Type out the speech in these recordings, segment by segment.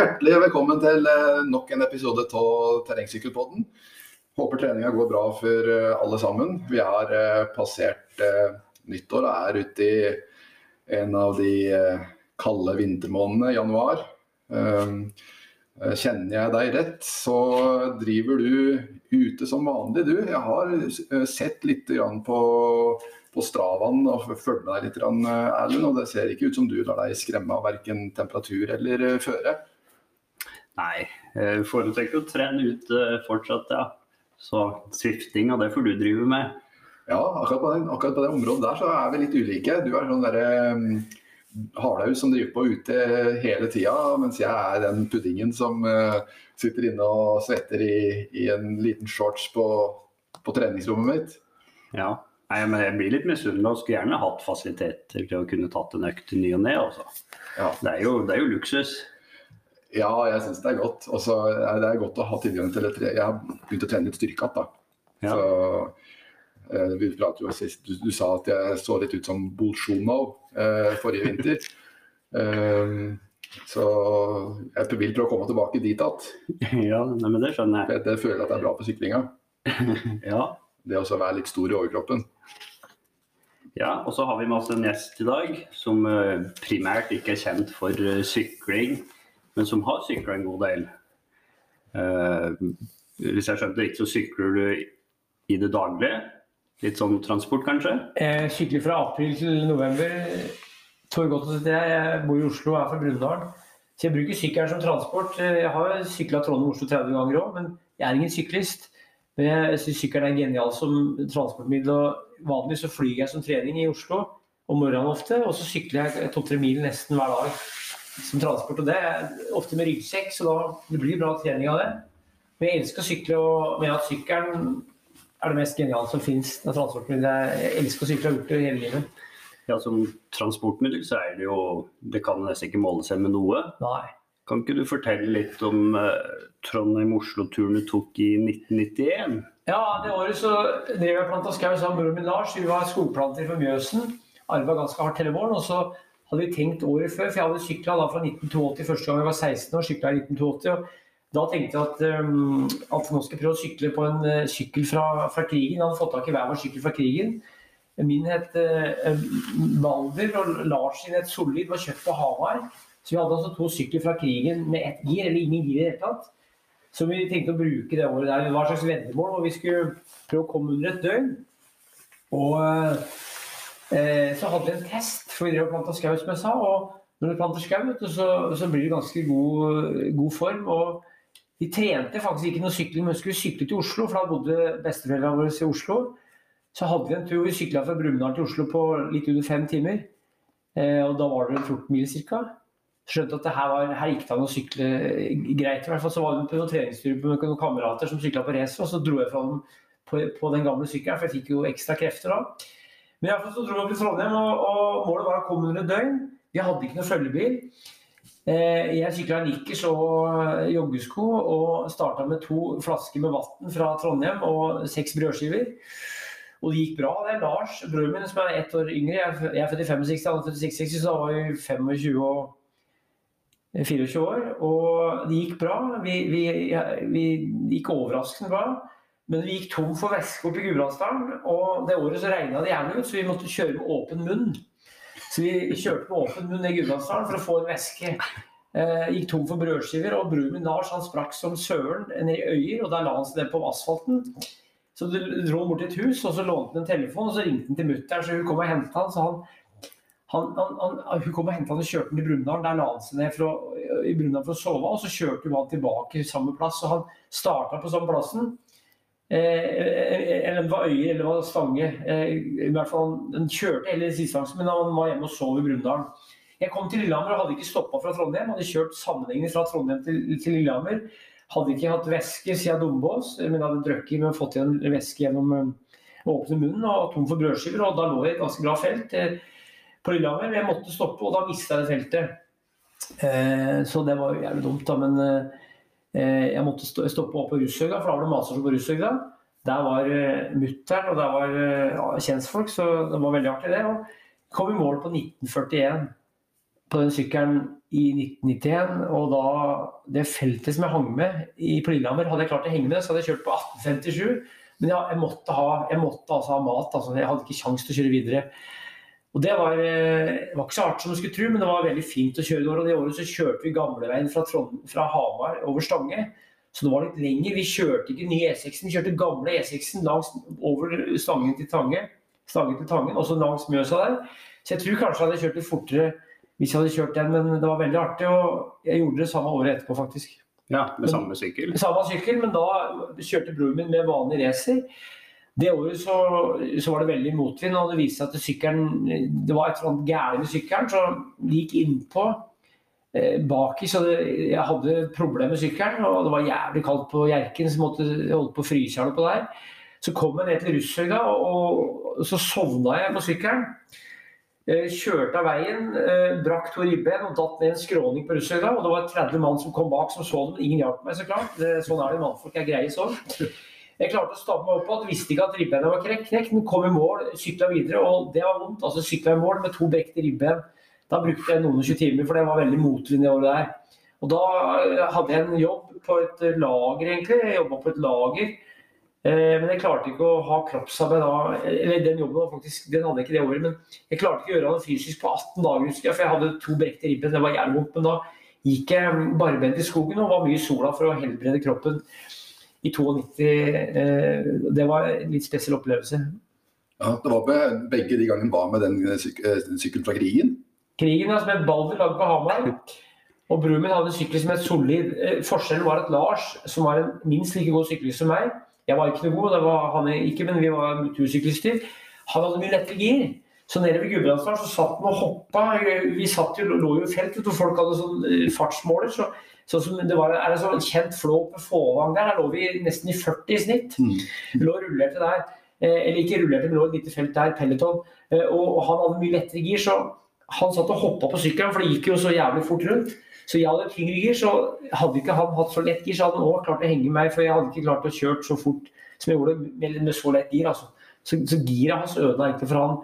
Hjertelig velkommen til eh, nok en episode av Terrengsykkelpodden. Håper treninga går bra for eh, alle sammen. Vi har eh, passert nyttår og er ute i en av de kalde vintermånedene, januar. Kjenner jeg deg rett, så driver du ute som vanlig, du. Jeg har sett litt på på Stravaen og følge med deg litt, Erlend. Og det ser ikke ut som du lar deg skremme av verken temperatur eller føre. Nei, jeg foretrekker å trene ute fortsatt, ja. Så svifting og det får du drive med. Ja, akkurat på, den, akkurat på det området der så er vi litt ulike. Du er sånn derre um, hardhaus som driver på ute hele tida, mens jeg er den puddingen som uh, sitter inne og svetter i, i en liten shorts på, på, treningsrommet mitt. Ja, Nei, men jeg blir litt misunnelig og skulle gjerne hatt fasiliteter til å kunne tatt en økt ny og ne. Altså. Ja. Det, er jo, det er jo luksus. Ja, jeg syns det er godt. Og så er det godt å ha tilgang til et Jeg har begynt å trene litt styrke igjen, da. Ja. Så eh, vi pratet jo sist du, du, sa at jeg så litt ut som Bolsjunov eh, forrige vinter. um, så jeg vil prøve å komme tilbake dit igjen. Ja, men det skjønner jeg. Det føler jeg at det er bra for syklinga. ja. Det å være litt stor i overkroppen. Ja, og så har vi med oss en gjest i dag som eh, primært ikke er kjent for sykling men som har sykla en god del. Uh, hvis jeg skjønte riktig, så sykler du i det daglige? Litt sånn transport, kanskje? Jeg sykler fra april til november. Godt, jeg. Bor i Oslo og er fra Brumunddal. Så jeg bruker sykkelen som transport. Jeg har sykla Trondheim-Oslo 30 ganger òg, men jeg er ingen syklist. Men jeg syns sykkelen er genial som transportmiddel. og Vanligvis så flyr jeg som trening i Oslo om morgenen ofte, og så sykler jeg to-tre mil nesten hver dag som transport. Og det er ofte med ryggsekk, så da det blir bra trening av det. Men jeg elsker å sykle, og mener at sykkelen er det mest geniale som fins. Jeg elsker å sykle og har gjort det hele livet. Ja, Som transportmiddel så er det jo Det kan nesten ikke måle seg med noe. Nei. Kan ikke du fortelle litt om uh, Trondheim-Oslo-turen du tok i 1991? Ja, det året så drev jeg planta skau sammen med broren min Lars. Vi var skogplanter for Mjøsen. Arva ganske hardt hele våren. Og så hadde vi tenkt året før, for jeg hadde sykla fra 1982 første gang jeg var 16 år. i 1982, og Da tenkte jeg at, um, at nå skal jeg prøve å sykle på en uh, sykkel fra, fra, krigen. Jeg hadde fått tak i hver vår sykkel fra krigen. Min het uh, Balder, og Lars sin het Solid, var kjøpt på Hamar. Så vi hadde altså to sykler fra krigen med ett gir, eller ingen gir i det hele tatt. Som vi tenkte å bruke det året der. Det var et slags veddemål, og vi skulle prøve å komme under et døgn. Og uh, så hadde vi en test, for vi drev og planta skau, som jeg sa. Og når du planter skau, så, så, blir det ganske god, god, form. Og vi trente faktisk ikke noe sykling, men skulle sykle til Oslo, for da bodde besteforeldrene våre i Oslo. Så hadde vi en tur vi sykla fra Brumunddal til Oslo på litt under fem timer. Eh, og da var det 14 mil ca. Skjønte at her, var, her gikk det an å sykle greit. I hvert fall så var det på noen treningstur med noen kamerater som sykla på racer, og så dro jeg fra dem på, på den gamle sykkelen, for jeg fikk jo ekstra krefter da. Men iallfall så dro vi til Trondheim, og, og, målet var å komme under et døgn. Vi hadde ikke noe følgebil. Eh, jeg sykla nikkers og joggesko og starta med to flasker med vann fra Trondheim og seks brødskiver. Og det gikk bra. det er Lars, broren min, som er ett år yngre. Jeg er født i 65, han er født i 66, så da var vi 25 og 24 år. Og det gikk bra. Vi, vi, vi gikk overraskende bra. Men vi gikk tom for væske oppe i Gudbrandsdalen, og det året så regna det jævlig ut, så vi måtte kjøre med åpen munn. Så vi kjørte med åpen munn i Gudbrandsdalen for å få en væske. Eh, gikk tom for brødskiver, og broren min Lars han sprakk som søren ned i Øyer, og der la han seg ned på asfalten. Så du dro han bort til et hus, og så lånte han en telefon, og så ringte han til mutter'n, så hun kom og henta han. Så han, han, han, hun kom og henta han og kjørte han til Brumunddal. Der la han seg ned for å, i Brumunddal for å sove, og så kjørte hun han tilbake til samme plass. Så han starta på samme plassen. Eh, eller det var Øyer eller det var Stange. Eh, I hvert fall, Den kjørte hele distansen, men han var hjemme og sov i Brumunddal. Jeg kom til Lillehammer og hadde ikke stoppa fra Trondheim. Hadde kjørt sammenhengende fra Trondheim til, til, Lillehammer. Hadde ikke hatt væske siden Dombås, men hadde drukket, men fått igjen væske gjennom å eh, åpne munnen og tom for brødskiver. Og da lå jeg i et ganske bra felt på Lillehammer. Jeg måtte stoppe, og da mista jeg feltet. Så det var jo jævlig dumt, da. Men Eh, jeg måtte stoppe opp på Russhøgda, for da var det matstasjon på Russhøgda. Der var uh, mutter'n og der var uh, ja, kjentfolk, så det var veldig artig det. Og kom i mål på 1941 på den sykkelen i 1991. Og da det feltet som jeg hang med i, på Lillehammer, hadde jeg klart å henge med, så hadde jeg kjørt på 1857. Men ja, jeg måtte ha, jeg måtte altså ha mat. Altså, jeg hadde ikke kjangs til å kjøre videre. Og Det var, eh, det var ikke så hardt som du skulle tro, men det var veldig fint å kjøre det året. Og det året så kjørte vi gamleveien fra, Trond, fra Hamar over Stange. Så det var litt lenger. Vi kjørte ikke nye E6-en, vi kjørte gamle E6-en over Stangen til Tange. Stangen til Tangen, også langs Mjøsa der. Så jeg tror kanskje jeg hadde kjørt litt fortere hvis jeg hadde kjørt den, men det var veldig artig. Og jeg gjorde det samme året etterpå, faktisk. Ja, Med samme sykkel? Samme sykkel, men da kjørte broren min med vanlig racer. Det året så, så, var det veldig motvind, og det viste seg at sykkelen Det var et eller annet gærent med sykkelen, så de gikk innpå eh, baki, så det, jeg hadde problemer med sykkelen. Og det var jævlig kaldt på Hjerken, så måtte holde på å fryse på der. Så kom jeg ned til Russhøgda, og, og så sovna jeg på sykkelen. Eh, kjørte av veien, eh, brakk to ribben og datt ned en skråning på Russhøgda. Og det var 30 mann som kom bak som så den. Ingen hjalp meg, så klart. Sånn er det mannfolk er greie sånn. Jeg klarte å stabbe meg opp igjen, visste ikke at ribbeina var knekt, men kom i mål, sykla videre, og det var vondt. Altså sykla i mål med to brekte ribben. Da brukte jeg noen og 20 timer, for det var veldig motvind det året der. Og da eh, hadde jeg en jobb på et lager, egentlig. Jeg jobba på et lager Eh, men jeg klarte ikke å ha kroppsarbeid da. Eller den jobben var faktisk, den hadde jeg ikke det året. Men jeg klarte ikke å gjøre det fysisk på 18 dager, husker jeg, for jeg hadde to brekte ribben. Det var jævlig vondt. Men da gikk jeg barbent i skogen og var mye i sola for å helbrede kroppen i 92. Eh, det var en litt spesiell opplevelse. Ja, det var Begge de gangene var med den eh, sykkelen fra krigen? Krigen, ja, som het Balder, lagd på Hamar. Og broren min hadde en sykkel som het Solid. Forskjellen var at Lars, som var en minst like god syklist som meg, jeg var ikke noe god, det var han ikke, men vi var tursyklister. Han hadde mye lettere gir. Så nede ved Gudbrandsdalen så satt han og hoppa. Vi satt jo, lå jo i felt, og folk hadde sånn eh, fartsmåler. så Sånn som det var, er en sånn kjent flå på Fåvang der, der lå vi nesten i 40 i snitt. Mm. Vi lå og rullerte der. Eh, eller ikke rullerte, men lå et lite felt der, Peloton. Eh, og, han hadde mye lettere gir, så han satt og hoppa på sykkelen, for det gikk jo så jævlig fort rundt. Så jeg hadde tyngre gir, så hadde ikke han hatt så lett gir, så hadde han òg klart å henge meg, for jeg hadde ikke klart å kjøre så fort som jeg gjorde med, med så lett gir. Altså. Så, så giret hans ødela egentlig for han.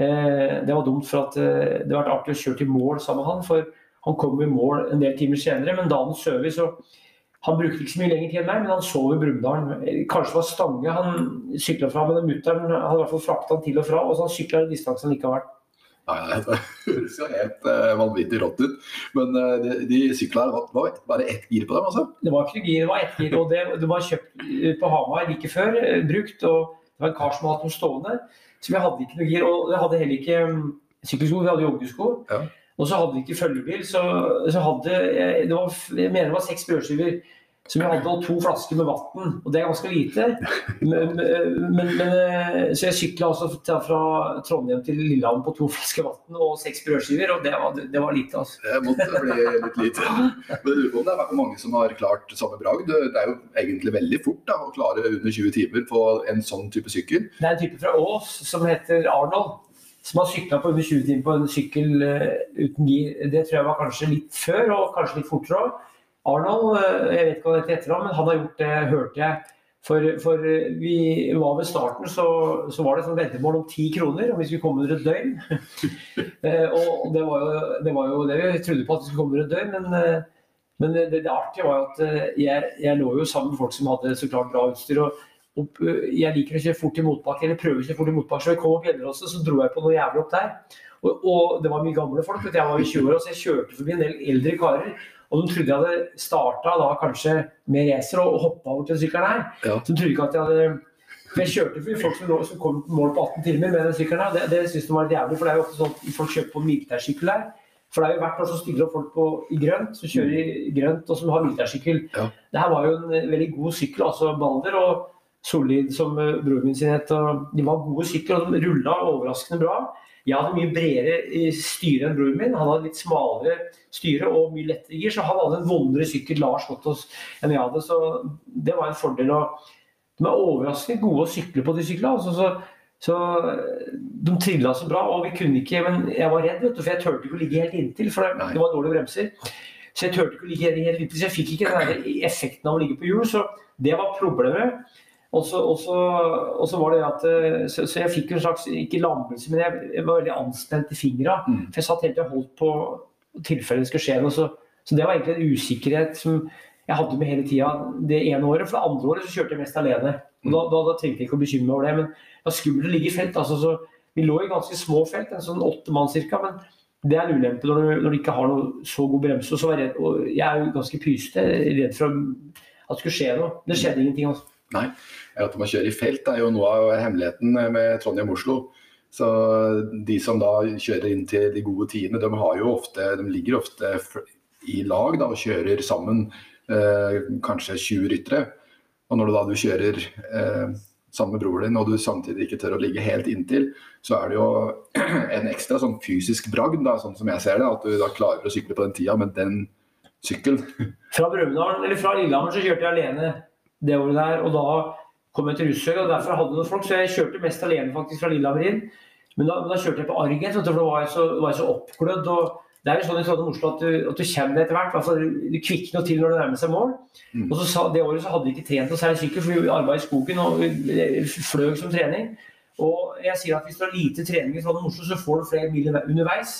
Eh, det var dumt, for at eh, det hadde vært artig å kjøre til mål sammen med han. For han kom i mål en del timer senere, men da han sov så han brukte ikke så mye lenger tid enn meg, men han sov i Brumunddal. Kanskje det var Stange han sykla fra, men mutter'n hadde i hvert fall frakta han til og fra. Og så han sykla distansen likevel. Nei, Det høres jo helt uh, vanvittig rått ut. Men uh, de, de sykla var, bare ett gir på dem? altså? Det var ikke gir, det var ett gir. Og det, det, var kjøpt på Hamar like før, brukt. Og det var en kar som hadde dem stående. Så vi hadde ikke noe gir. Og vi hadde heller ikke um, sykkelsko, vi hadde joggesko. Ja. Og så hadde vi ikke følgebil. Så, så hadde det var, Jeg mener det var seks brødskiver som jeg hadde, og to flasker med vann. Og det er ganske lite. Men, men, men, eh, så jeg sykla altså fra Trondheim til Lillehammer på to flasker vann og seks brødskiver, og det var, det var lite. altså. Det måtte bli litt lite. Men lurer på om det er mange som har klart samme bragd. Det er jo egentlig veldig fort da, å klare under 20 timer på en sånn type sykkel. Det er en type fra Ås som heter Arnold. Som har sykla på under 20 timer på en sykkel uh, uten gir. Det tror jeg var kanskje litt før, og kanskje litt fortere òg. Arnold, eh, jeg vet ikke hva det heter, men han har gjort det, hørte jeg. For, for vi var ved starten, så, så var det et veddemål om ti kroner om vi skulle komme under et døgn. Eh, og det var, jo, det var, jo, det vi trodde på at vi skulle komme under et døgn, men, eh, men det, det, artige var jo at jeg, jeg, lå jo sammen med folk som hadde så klart bra utstyr. og, og jeg liker å kjøre fort i motbakke, eller prøve å kjøre fort i motbakke. Så jeg kom opp Gjelleråsen, så dro jeg på noe jævlig opp der. Og, og, det var mye gamle folk. Jeg var i 20 år, så jeg kjørte forbi en del eldre karer. Og de trodde jeg hadde starta da kanskje med racer og hoppa over til sykkelen her. Ja. Så de trodde ikke at jeg hadde Jeg kjørte forbi folk som, som kom på mål på 18 timer med den sykkelen. her. Det, det syns de var litt jævlig, for det er jo ofte sånn folk kjøper på militærsykkel her. For det er jo hvert år så stiller opp folk på, i grønt, som kjører i grønt og som har militærsykkel. Ja. Det her var jo en veldig god sykkel, altså Balder og Solid, som uh, broren min sin het. De var gode sykler, og de rulla overraskende bra. Jeg hadde mye bredere styre enn broren min. Han hadde litt smalere styre og mye lettere gir, så han hadde en vondere sykkel Lars Gottås enn jeg hadde. Så det var en fordel. De er overraskende gode å sykle på de syklene. Altså, så, så, de trilla så bra. Og vi kunne ikke Men jeg var redd, vet du, for jeg turte ikke å ligge helt inntil, for det, det var dårlige bremser. Så jeg turte ikke å ligge helt inntil, så jeg fikk ikke den effekten av å ligge på hjul. Så det var problemet. Og så var det at eh, så, så, jeg fikk en slags, ikke lammelse, men jeg, jeg var veldig anspent i fingra. Mm. For jeg satt helt og holdt på tilfelle det skulle skje noe. Så, så, det var egentlig en usikkerhet som jeg hadde med hele tida det ene året. For det andre året så kjørte jeg mest alene. Og da, da, da trengte jeg ikke å bekymre meg over det. Men det var skummelt å ligge i felt. altså så Vi lå i ganske små felt, en sånn åtte mann ca. Men det er en ulempe når du, når du, ikke har noe så god bremse. Og, så var jeg, og jeg er jo ganske pysete, redd for at det skulle skje noe. Det skjedde ingenting. altså. Nei, at man kjører i felt er jo noe av hemmeligheten med Trondheim-Oslo. Så De som da kjører inn til de gode tidene, de, ofte, de ligger ofte i lag da, og kjører sammen eh, kanskje 20 ryttere. Og når du da du kjører eh, sammen med broren din og du samtidig ikke tør å ligge helt inntil, så er det jo en ekstra sånn fysisk bragd, da, sånn som jeg ser det. At du da klarer å sykle på den tida med den sykkelen. Fra Brumunddal, eller fra Lillehammer så kjørte jeg alene det året der. Og da kom jeg til Russøy, og derfor hadde noen folk, så jeg kjørte mest alene faktisk fra Lillehammer inn. Men da, da, kjørte jeg på Arget, for da var jeg så, var jeg så oppglødd. og det er jo sånn i Trondheim Oslo at du, at du kommer etter hvert. Altså, du kvikner til når det nærmer seg mål. Mm. Og så sa, Det året så hadde vi ikke trent noe særlig sykkel, for vi arbeidet i skogen og fløy som trening. Og jeg sier at Hvis du har lite trening i Trondheim Oslo, så får du flere mil underveis.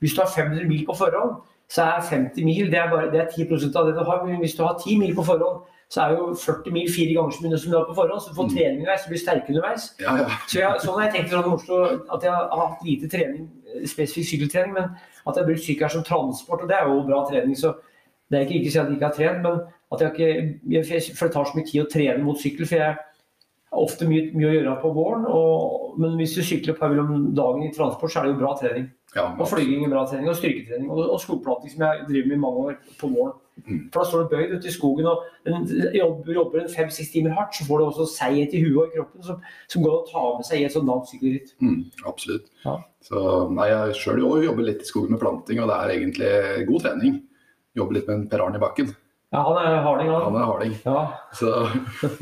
Hvis du har 500 mil på forhånd, så er 50 mil det er, bare, det er 10% av det du har. Men hvis du har 10 mil på forhånd, så er jo 40 mil fire ganger så mye som du har på forhånd. Så du får mm. trening underveis, du blir sterk underveis. Ja, ja. Så jeg, sånn har jeg tenkt sånn Oslo, at jeg har hatt lite trening, spesifikk sykkeltrening, men at jeg har brukt sykkel som transport, og det er jo bra trening. så det er ikke, ikke å si at jeg ikke har trent, men at jeg ikke, for det tar så mye tid å trene mot sykkel. for jeg har ofte mye, mye å gjøre på våren, og, men hvis du sykler et par mellom dagen i transport, så er det jo bra trening. Ja, og flyging er bra trening, og styrketrening, og, og skogplanting, som jeg driver med i mange år på våren. Mm. For da står du bøyd ute i skogen og jobber, jobber en fem-seks timer hardt, så får du også seighet i huet og i kroppen som, som, går å ta med seg i et sånt langt sykkelritt. Mm, absolutt. Ja. Så, nei, jeg sjøl jobber litt i skogen med planting, og det er egentlig god trening. Jobber litt med en Per Arne i bakken. Ja, han er harding, han. han er harding. Ja. Så,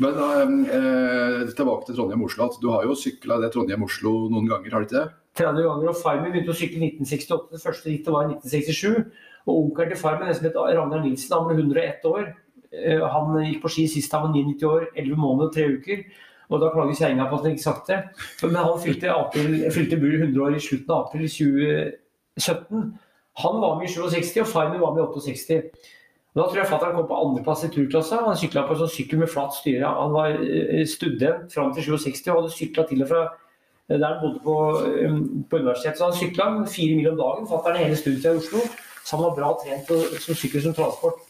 men eh, tilbake til Trondheim-Oslo. Du har jo sykla det Trondheim-Oslo noen ganger, har du ikke det? 30 ganger, og Farmen begynte å sykle i 1968. Det første rittet var i 1967. Og onkelen til Farmen, en som het Ragnar Nilsen, han ble 101 år. Eh, han gikk på ski sist han var 99 år, 11 måneder og 3 uker. Og da klager kjerringa på at han ikke sagt det. Men han fylte, april, fylte 100 år i slutten av april 2017. Han var med i 67, og Farmen var med i 68. Og da tror jeg fatter'n kom på andreplass i turklassa. Han sykla på en sånn sykkel med flatt styre. Han var eh, student fram til 67 og hadde sykla til og fra der han bodde på, på universitetet. Så han sykla fire mil om dagen. Fatter'n hele studiet i Oslo. Så han var bra trent som sykkel som transport.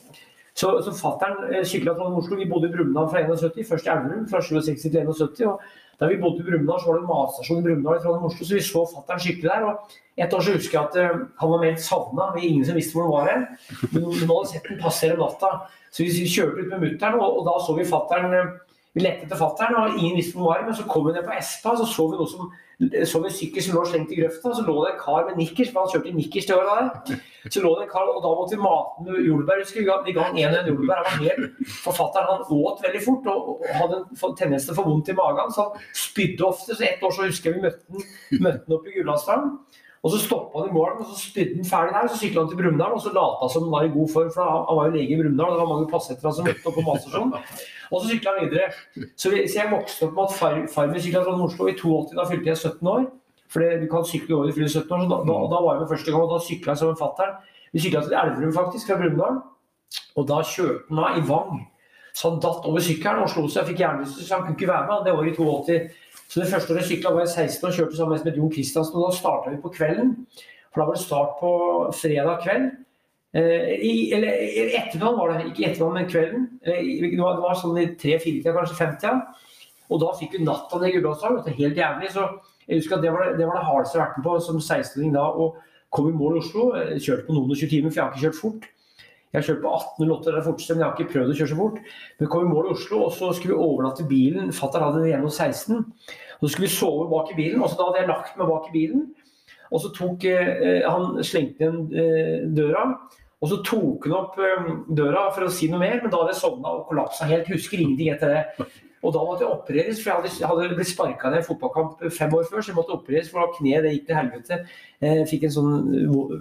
Så, så fatter'n eh, sykla fra Oslo. Vi bodde i Brumunddal fra 71, først i Elverum fra 67 til 71. og Da vi bodde i Brumunddal, så var det matstasjon i Brumunddal fra Oslo, så vi så fatter'n sykle der. og Et år så husker jeg at uh, han var meldt savna, ingen som visste hvor han var hen. Men nå hadde sett den passere natta, så vi kjørte ut med mutter'n, og, og, da så vi fatter'n uh, vi lette etter fatter'n, og ingen visste hvor han var. Men så kom vi ned på Espa, så så vi noe som så vi en sykkel som lå slengt i grøfta. Så lå det en kar med nikkers, for han kjørte nikkers til året der. Så lå det en kar, og da måtte vi mate med jordbær. husker Vi ga han én en jordbær. Han var helt Forfatteren han åt veldig fort og hadde en tendens til å få vondt i magen, så han spydde ofte. Så ett år så husker jeg vi møtte han oppe i Gudlandsdalen. Og så stoppa han i mål, og så spydde han ferdig der. Så sykla han til Brumunddal, og så lata som han var i god form, for han var jo lege i Brumunddal. Det var mange passettere som møtte opp på matstasjonen. Og så sykla han videre. Så, vi, så, jeg vokste opp med at far, far min sykla fra Oslo i 82. Da fylte jeg 17 år. For du kan sykle over i fyller 17 år, så da, da, da, var jeg med første gang. Og da sykla jeg som en fatter'n. Vi sykla til Elverum, faktisk, fra Brumunddal. Og da kjørte han av i Vang. Så han datt over sykkelen og slo seg. Jeg fikk hjernerystelse, så han kunne ikke være med. Det var i 82. Så det første året sykla var jeg 16 og kjørte sammen med Jon Kristiansen. Og da starta vi på kvelden. For da var det start på fredag kveld. Eh, I, eller ettermiddag var det, ikke ettermiddag, men kvelden. Eh, det var, det var sånn i tre-fire-tida, kanskje fem-tida. Og da fikk vi natta ned i Gudbrandsdalen. Helt jævlig. Så jeg husker at det var det, det, det hardeste jeg har vært med på som 16-åring da. Og kom i mål i Oslo. Kjørte på noen og 20 timer, for jeg har ikke kjørt fort. Jeg har kjørt på 1808, det er fortest, men jeg har ikke prøvd å kjøre så fort. Men kom i mål i Oslo, og så skulle vi overnatte bilen. Fatter hadde den 16. Og så skulle vi sove bak i bilen, og så da hadde jeg lagt meg bak i bilen. Og så tok eh, han slengte igjen eh, døra, og så tok han opp eh, døra for å si noe mer, men da hadde jeg sovna og kollapsa helt. Husker ingenting etter det. Og da måtte jeg opereres, for jeg hadde, hadde blitt sparka ned i fotballkamp fem år før. Så jeg måtte opereres, for da kneet det gikk til helvete. Jeg fikk en sånn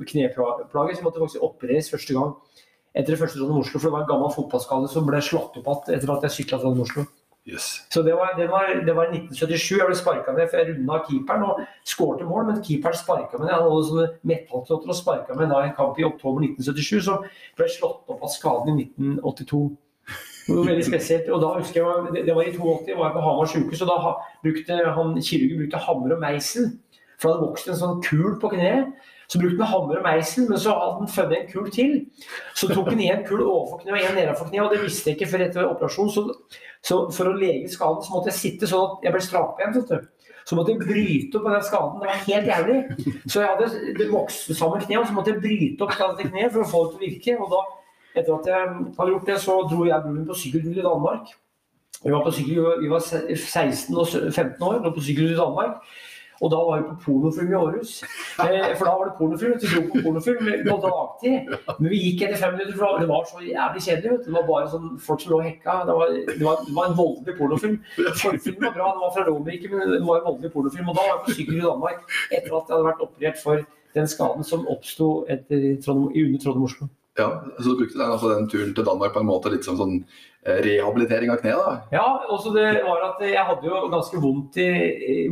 kneplage, så jeg måtte faktisk opereres første gang etter første Trondheim Oslo. For det var en gammel fotballskade som ble slått opp igjen etter at jeg sykla Trondheim Oslo. Yes. Så det var, det var, det var 1977. Jeg ble sparka ned for jeg runda keeperen og skårte mål, men keeperen sparka meg ned. Han hadde sånne metallklotter og sparka meg da i en kamp i oktober 1977, så ble jeg slått opp av skaden i 1982. Det var veldig spesielt. Og da husker jeg, Det var i 82, var jeg på Hamar sykehus, og da brukte han kirurgen brukte hammer og meisel. For det hadde vokst en sånn kul på kneet. Så brukte han hammer og meisel, men så hadde han funnet en kul til. Så tok han én kul overfor kneet og én nedenfor kneet, og det visste jeg ikke før etter operasjonen. Så, så, for å lege skaden så måtte jeg sitte sånn at jeg ble strakbent. Så måtte jeg bryte opp den skaden. Det var helt jævlig. Så jeg hadde det vokste sammen kneet, og så måtte jeg bryte opp dette kneet for å få det til å virke. Og da, etter at jeg hadde gjort det, så dro jeg broren på sykkeltur i Danmark. Vi var, på sykkel, vi var 16 og 15 år, og på sykkeltur i Danmark. Og da var vi på pornofilm i Århus. Eh, for da var det pornofilm. Vi dro på pornofilm på dagtid. Men vi gikk etter fem minutter, for det var så jævlig kjedelig. Det var bare sånn folk som lå hekka. Det var, det, var, det var, en voldelig pornofilm. Forfilmen var bra, det var fra Romerike, men det var en voldelig pornofilm. Og da var jeg på sykkel i Danmark etter at jeg hadde vært operert for den skaden som oppsto under Trondheim-Oslo. Ja, Så du brukte den, altså den turen til Danmark på en måte litt som sånn eh, rehabilitering av kneet? da? Ja, også det var at jeg hadde jo ganske vondt i,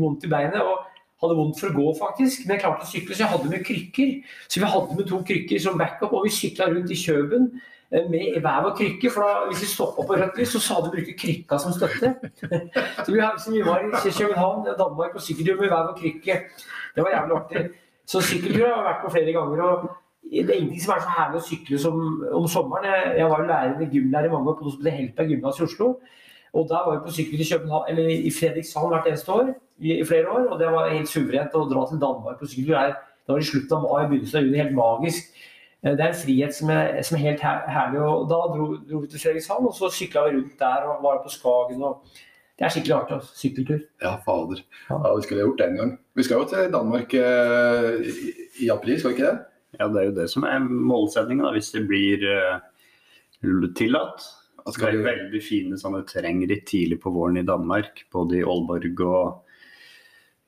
vondt i beinet. og hadde vondt for å gå, faktisk. Men jeg klarte å sykle, så jeg hadde med krykker. Så vi hadde med to krykker som backup, og vi sykla rundt i Kjøben eh, med hver vår krykke. For da, hvis vi stoppa på rødt lys, så sa de å bruke krykka som støtte. så, vi, så vi var i København, Danmark, på sykkeltur med hver vår krykke. Det var jævlig artig. Så sykkeltur har jeg vært på flere ganger. og det er ingenting som er så herlig å sykle som om sommeren. Jeg, var jo lærer gymlærer i mange år på Helpa gymnas i Oslo. Og da var vi på sykkel i København, eller i Fredrikshavn hvert eneste år i, i, flere år. Og det var helt suverent å dra til Danmark på sykkel. Det var i slutten av mai, begynnelsen av juni. Helt magisk. Eh, det er en frihet som er, som er helt her, herlig. og Da dro, dro, vi til Fredrikshavn, og så sykla vi rundt der og var på Skagen. og Det er skikkelig artig. Sykkeltur. Ja, fader. Ja. Vi skulle gjort det en gang. Vi skal jo til Danmark eh, i, i april, skal vi ikke det? Ja, det er jo det som er målsettinga, hvis det blir eh, tillatt. Det er veldig fine sånne terrengritt tidlig på våren i Danmark, både i Aalborg og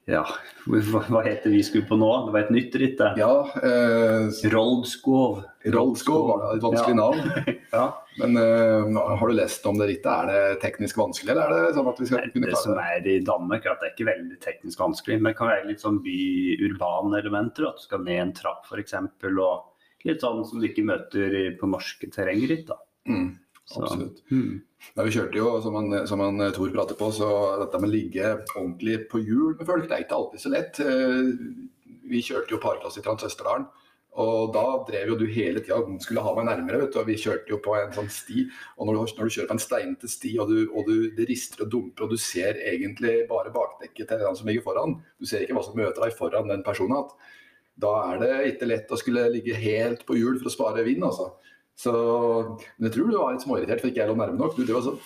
ja, hva heter vi skulle på nå? Det var et nytt ritt, det. Ja, eh, Roldskov. Roldskov var et vanskelig ja. navn. ja. Men eh, har du lest om det rittet? Er det teknisk vanskelig, eller er det sånn at vi skal kunne klare det? Det som er i Danmark, er at det er ikke veldig teknisk vanskelig. Men det kan være litt sånn by-urbane elementer. At du skal ned en trapp f.eks. Og litt sånn som du ikke møter på norske terrengritt. da. Mm. Absolutt. Mm. Ja, vi kjørte jo, som han, som han eh, Tor prater på, så dette med å ligge ordentlig på hjul med folk, det er ikke alltid så lett. Eh, vi kjørte jo parklasse i Transøsterdalen. Og da drev jo du hele tida og skulle ha meg nærmere. vet du, og Vi kjørte jo på en sånn sti. Og når du, når du kjører på en steinete sti og, du, og du, det rister og dumper, og du ser egentlig bare bakdekket til den som ligger foran, du ser ikke hva som møter deg foran den personen, da er det ikke lett å skulle ligge helt på hjul for å spare vind. altså. Så, men jeg tror du var litt småirritert for ikke jeg lå nærme nok. Du drev altså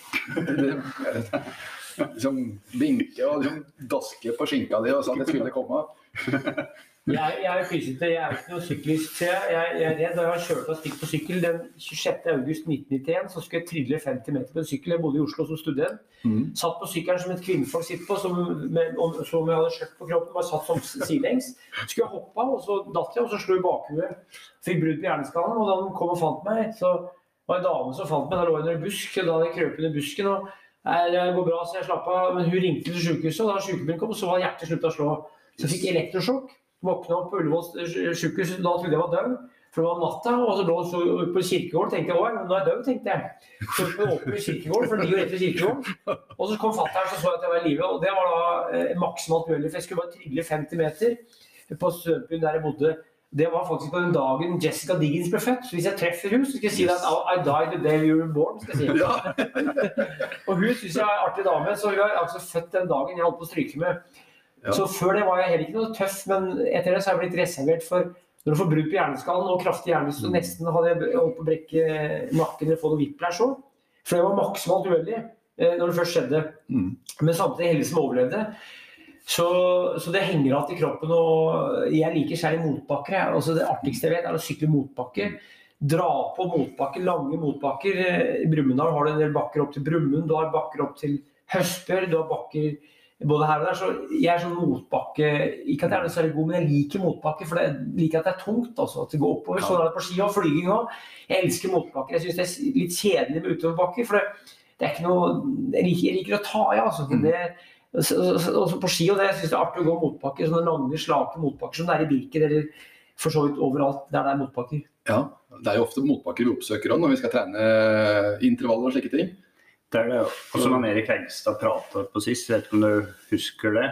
liksom vinke og liksom daske på skinka di og sa at jeg skulle komme. Jeg, jeg er fysete, jeg er ikke noen syklist. Jeg, jeg, jeg er redd. Da jeg har kjørt av stikk på sykkel den 26.8.1991, så skulle jeg trille 50 meter på en sykkel. Jeg bodde i Oslo som student. Mm. Satt på sykkelen som et kvinnfolk sitter på, som, med, som jeg hadde skjørt på kroppen. Bare satt som sidelengs. Skulle jeg hoppe av, og så datt jeg, og så slo jeg bakhuet. Fikk brudd på hjerneskallen, og da de kom og fant meg, så var det en dame som fant meg. Da lå jeg under en busk, da hadde jeg krøpet under busken. og det går bra, så jeg slapp av. Men hun ringte til sykehuset, og da sykebilen kom, så var hjertet slutta å slå. Så jeg fikk elektrosjokk. Våkna opp på Ullevål sykehus, da trodde jeg var død. For det var natta, og så lå så på kirkegården tenkte jeg nå er jeg død, tenkte jeg. Så vi åpne kirkegården, for det ligger rett ved kirkegården. Og så kom fatter'n og så at jeg var i live. Og det var da eh, maksimalt mulig, for jeg skulle bare trygle 50 meter på Sørbyen der jeg bodde. Det var faktisk på den dagen Jessica Diggins ble født. Så hvis jeg treffer hun, så skal jeg si at I died the day you were born. skal jeg si. og hun syns jeg er en artig dame, så hun er altså født den dagen jeg holdt på å stryke med. Ja. Så før det var jeg heller ikke noe tøff, men etter det så har jeg blitt reservert for når du får brudd på hjerneskallen og kraftig hjerne, så mm. nesten hadde jeg holdt på å brekke nakken eller få noe whiplash òg. For det var maksimalt uheldig eh, når det først skjedde. Mm. Men samtidig heldig som overlevde. Så, så, det henger igjen i kroppen. og Jeg liker særlig motbakker. Altså det artigste jeg vet, er å sykle motbakker. Dra på motbakker, lange motbakker. I Brumunddal har du en del bakker opp til Brumund, du har bakker opp til Høstbjørg. du har bakker både her og der. Så jeg er sånn motbakke Ikke at jeg er noe særlig god, men jeg liker motbakke. For jeg liker at det er tungt. også, at det går oppover. Sånn er det på ski og flyging òg. Jeg elsker motbakker. Jeg syns det er litt kjedelig med utoverbakker. For det, det er ikke noe Jeg liker, jeg liker å ta i, altså. Mm. Det, også på ski og det, jeg synes det er artig å gå motbakker. Sånne lange, slake motbakker som det er i Birken eller for så vidt overalt der det er motbakker. Ja, det er jo ofte motbakker vi oppsøker òg når vi skal trene intervaller og slike ting. Det er det. Og som Erik Hegstad prata på sist, jeg vet ikke om du husker det?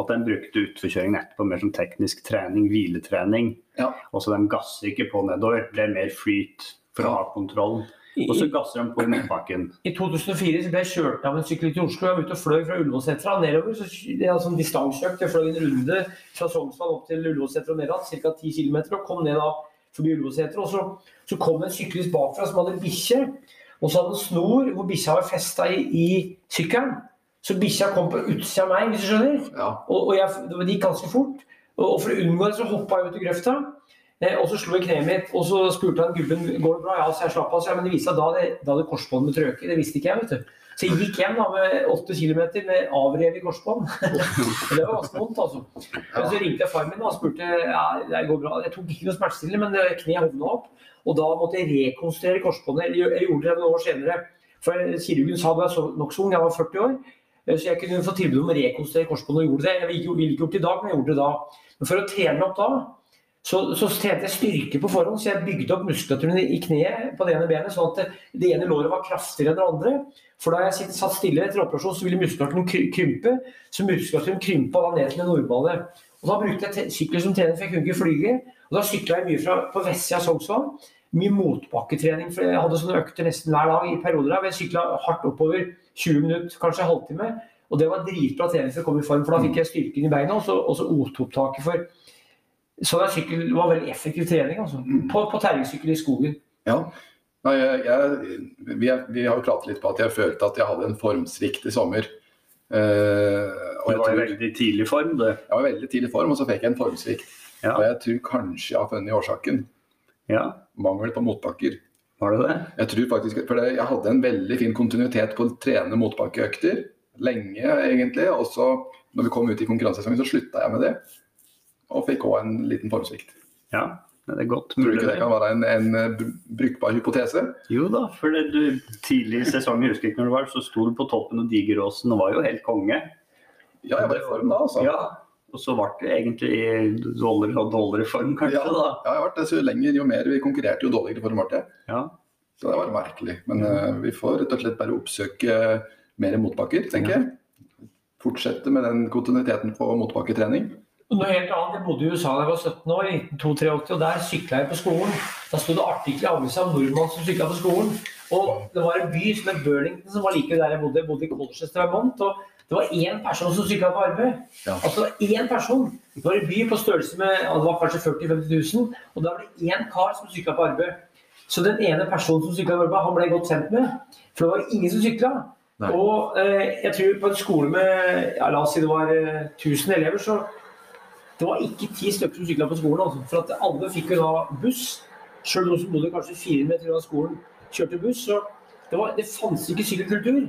At de brukte utforkjøringen etterpå mer som teknisk trening, hviletrening. Ja. Og så de gasser ikke på nedover, det er mer flyt for å ha kontroll. Og så gasser de på motbakken. I 2004 så ble jeg kjørt av en syklist til Oslo. Jeg var ute og fløy fra Ullevålsetra nedover. så Det er altså en distanseøkt. Jeg fløy en runde fra Sognsvann opp til Ullevålsetra og ned igjen, ca. 10 km. Og kom ned da forbi Ullevålsetra. Og så, så kom en syklist bakfra som hadde bikkje. Og så hadde han snor hvor bikkja var festa i, i sykkelen. Så bikkja kom på utsida av meg, hvis du skjønner. Ja. Og, og jeg, det gikk ganske fort. Og, og for å unngå det, så hoppa jeg ut i grøfta. Eh, og så slo jeg kneet mitt, og så spurte han gubben går det bra. Ja, så jeg slapp av. Ja, men det viste seg da det, da hadde korsbånd med trøke. Det visste ikke jeg, vet du. Så jeg gikk hjem da med åtte kilometer med avrevet korsbånd. Og det var ganske vondt, altså. Men så ringte jeg far min og spurte ja, det går bra. Jeg tok ikke noe smertestillende, men kneet hovna opp. Og da måtte jeg rekonstruere korsbåndet. Jeg gjorde det noen år senere. For kirurgen sa da jeg var nokså ung, jeg var 40 år. eh, Så jeg kunne få tilbud om å rekonstruere korsbåndet og gjorde det. Jeg ville ikke gjort det i dag, men jeg gjorde det da. Men for å trene opp da, så, så trente jeg styrke på forhånd, så jeg bygde opp muskulaturen i kneet på det ene benet, sånn at det, ene låret var kraftigere enn det andre. For da jeg satt stille etter operasjon, så ville muskulaturen krympe. Så muskulaturen krympa da ned til det normale. Og da brukte jeg sykkel som trening, for jeg kunne ikke flyge. Og da sykla jeg mye fra, på vestsida av Sognsvann. Mye motbakketrening, for jeg hadde sånne økter nesten hver dag i perioder. Jeg sykla hardt oppover 20 minutter, kanskje halvtime. Og det var dritbra trening for å komme i form, for da fikk jeg styrken i beina og så O2-opptaket. for så det, sykkel var veldig effektiv trening altså. på, på terrengsykkel i skogen. Ja. Nei, jeg, jeg, vi, er, vi har jo pratet litt på at jeg følte at jeg hadde en formsvikt i sommer. Eh, og Det var i tror, veldig tidlig form, det. var veldig tidlig form, og så fikk jeg en formsvikt. Ja. Og jeg tror kanskje jeg har funnet årsaken. Ja, Mangel på motbakker. var det det? Jeg tror faktisk, for det, jeg hadde en veldig fin kontinuitet på å trene motbakkeøkter. Lenge, egentlig. Og så, når vi kom ut i konkurransesesongen, så slutta jeg med det. Og fikk òg en liten formsvikt. Ja, det er godt Tror du ikke det kan være en, en eh, brukbar hypotese? Jo da, for det, du, tidlig i sesongen, husker ikke når du var, så sto du på toppen av Digeråsen og var jo helt konge. Ja, jeg var i form da, altså. Ja, og så ble det egentlig i dårligere og dårligere form, kanskje. Ja, da. Ja, jeg ble det så lenger, jo mer vi konkurrerte, jo dårligere form ble jeg. Ja. Så det var merkelig. Men eh, vi får rett og slett bare oppsøke mer motbakker, tenker jeg. Fortsette med den kontinuiteten på motbakketrening. Noe helt annet, Jeg bodde i USA da jeg var 17 år, i 1982, og der sykla jeg på skolen. Da sto det artikler i avisa om nordmann som sykla på skolen. Og det var en by som het Burlington som var like der jeg bodde. Jeg bodde i Colchester, Mont, Og det var én person som sykla på arbeid. Ja. Altså én person. Det var en by på størrelse med det var kanskje 40 000-50 000, og da var det én kar som sykla på arbeid. Så den ene personen som sykla på arbeid, han ble jeg godt kjent med. For det var ingen som sykla. Og eh, jeg tror på en skole med ja, la oss si det var eh, 1000 elever, så det var ikke ti stykker som sykla på skolen. Altså, for alle fikk jo da buss. Selv noen som bodde kanskje fire meter unna skolen, kjørte buss. Så det, var, det fantes ikke sykkelkultur.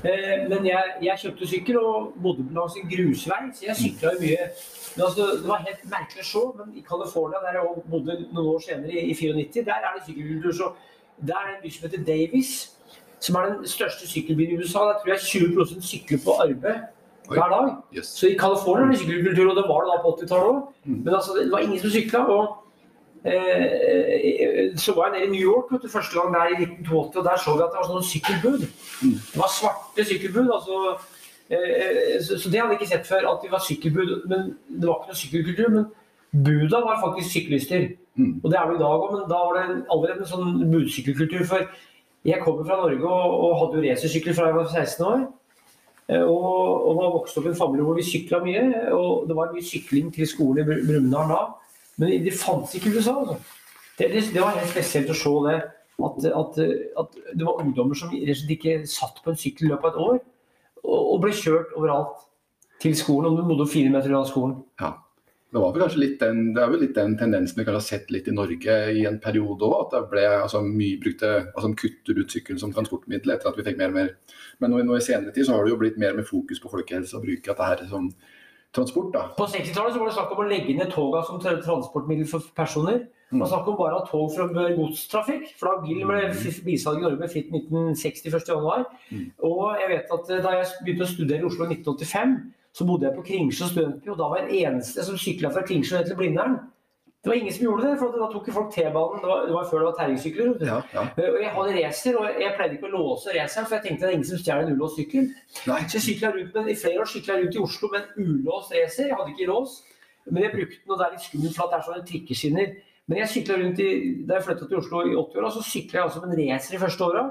Eh, men jeg, jeg kjøpte sykkel og bodde langs en grusvei, så jeg sykla jo mye. Men altså, Det var helt merkelig å se, men i California, der jeg bodde noen år senere, i, i 94, der er det sykkelkultur. Så der er det en by som heter Davis, som er den største sykkelbyen i USA. Der tror jeg 20% sykler på arbeid. Hver dag. Yes. Så i California var det sykkelkultur, og det var det da på 80-tallet òg. Mm. Men altså, det var ingen som sykla. Og eh, så var jeg nede i New York vet du, første gang der i 1982, og der så vi at det var sånne sykkelbud. Mm. Det var svarte sykkelbud. altså eh, så, så det hadde jeg ikke sett før, at de var sykkelbud. Men det var ikke noe sykkelkultur. Men buda var faktisk syklister. Mm. Og det er det i dag òg, men da var det allerede en sånn budsykkelkultur. For jeg kommer fra Norge og, og hadde jo racersykkel fra jeg var 16 år. Eh, Og, og var vokst opp i en familie hvor vi sykla mye. Og det var mye sykling til skolen i Br- Brumunddal da. Men det fantes ikke i USA. Altså. Det, det, det var helt spesielt å se det. At, at, at det var ungdommer som ikke satt på en sykkel i løpet av et år. Og, og ble kjørt overalt til skolen. Og de bodde fire meter unna skolen. Ja. Det, var vel kanskje litt den, det er vel litt den tendensen vi kanskje har sett litt i Norge i en periode òg. At det ble altså, mye brukte altså, kutter ut sykkelen som transportmiddel etter at vi fikk mer og mer. Men nå, nå i senere tid så har det jo blitt mer med fokus på folkehelse og bruke dette her som transport. da. På 60-tallet så var det snakk om å legge ned toga som transportmiddel for personer. Man snakker om bare å ha tog for godstrafikk. For da bilen ble bilsalget i Norge ble fritt 1960 1.1. Mm. Og jeg vet at eh, da jeg begynte å studere i Oslo i 1985, så bodde jeg på Kringsjå studentby, og da var jeg eneste som sykla fra Kringsjå ned til Blindern. Det var ingen som gjorde det, for da tok jo folk T-banen. Det, det var før det var terrengsykler. Ja, ja. Og jeg hadde racer, og jeg pleide ikke å låse raceren, for jeg tenkte det er ingen som stjeler en ulåst sykkel. Nei. Så jeg sykla rundt med, I flere år sykla rundt i Oslo med en ulåst racer. Jeg hadde ikke lås, men jeg brukte den, og det er litt skummelt, for at det er sånne trikkeskinner. Men jeg sykla rundt i, da jeg flytta til Oslo i 80-åra, så sykla jeg også med en racer de første åra.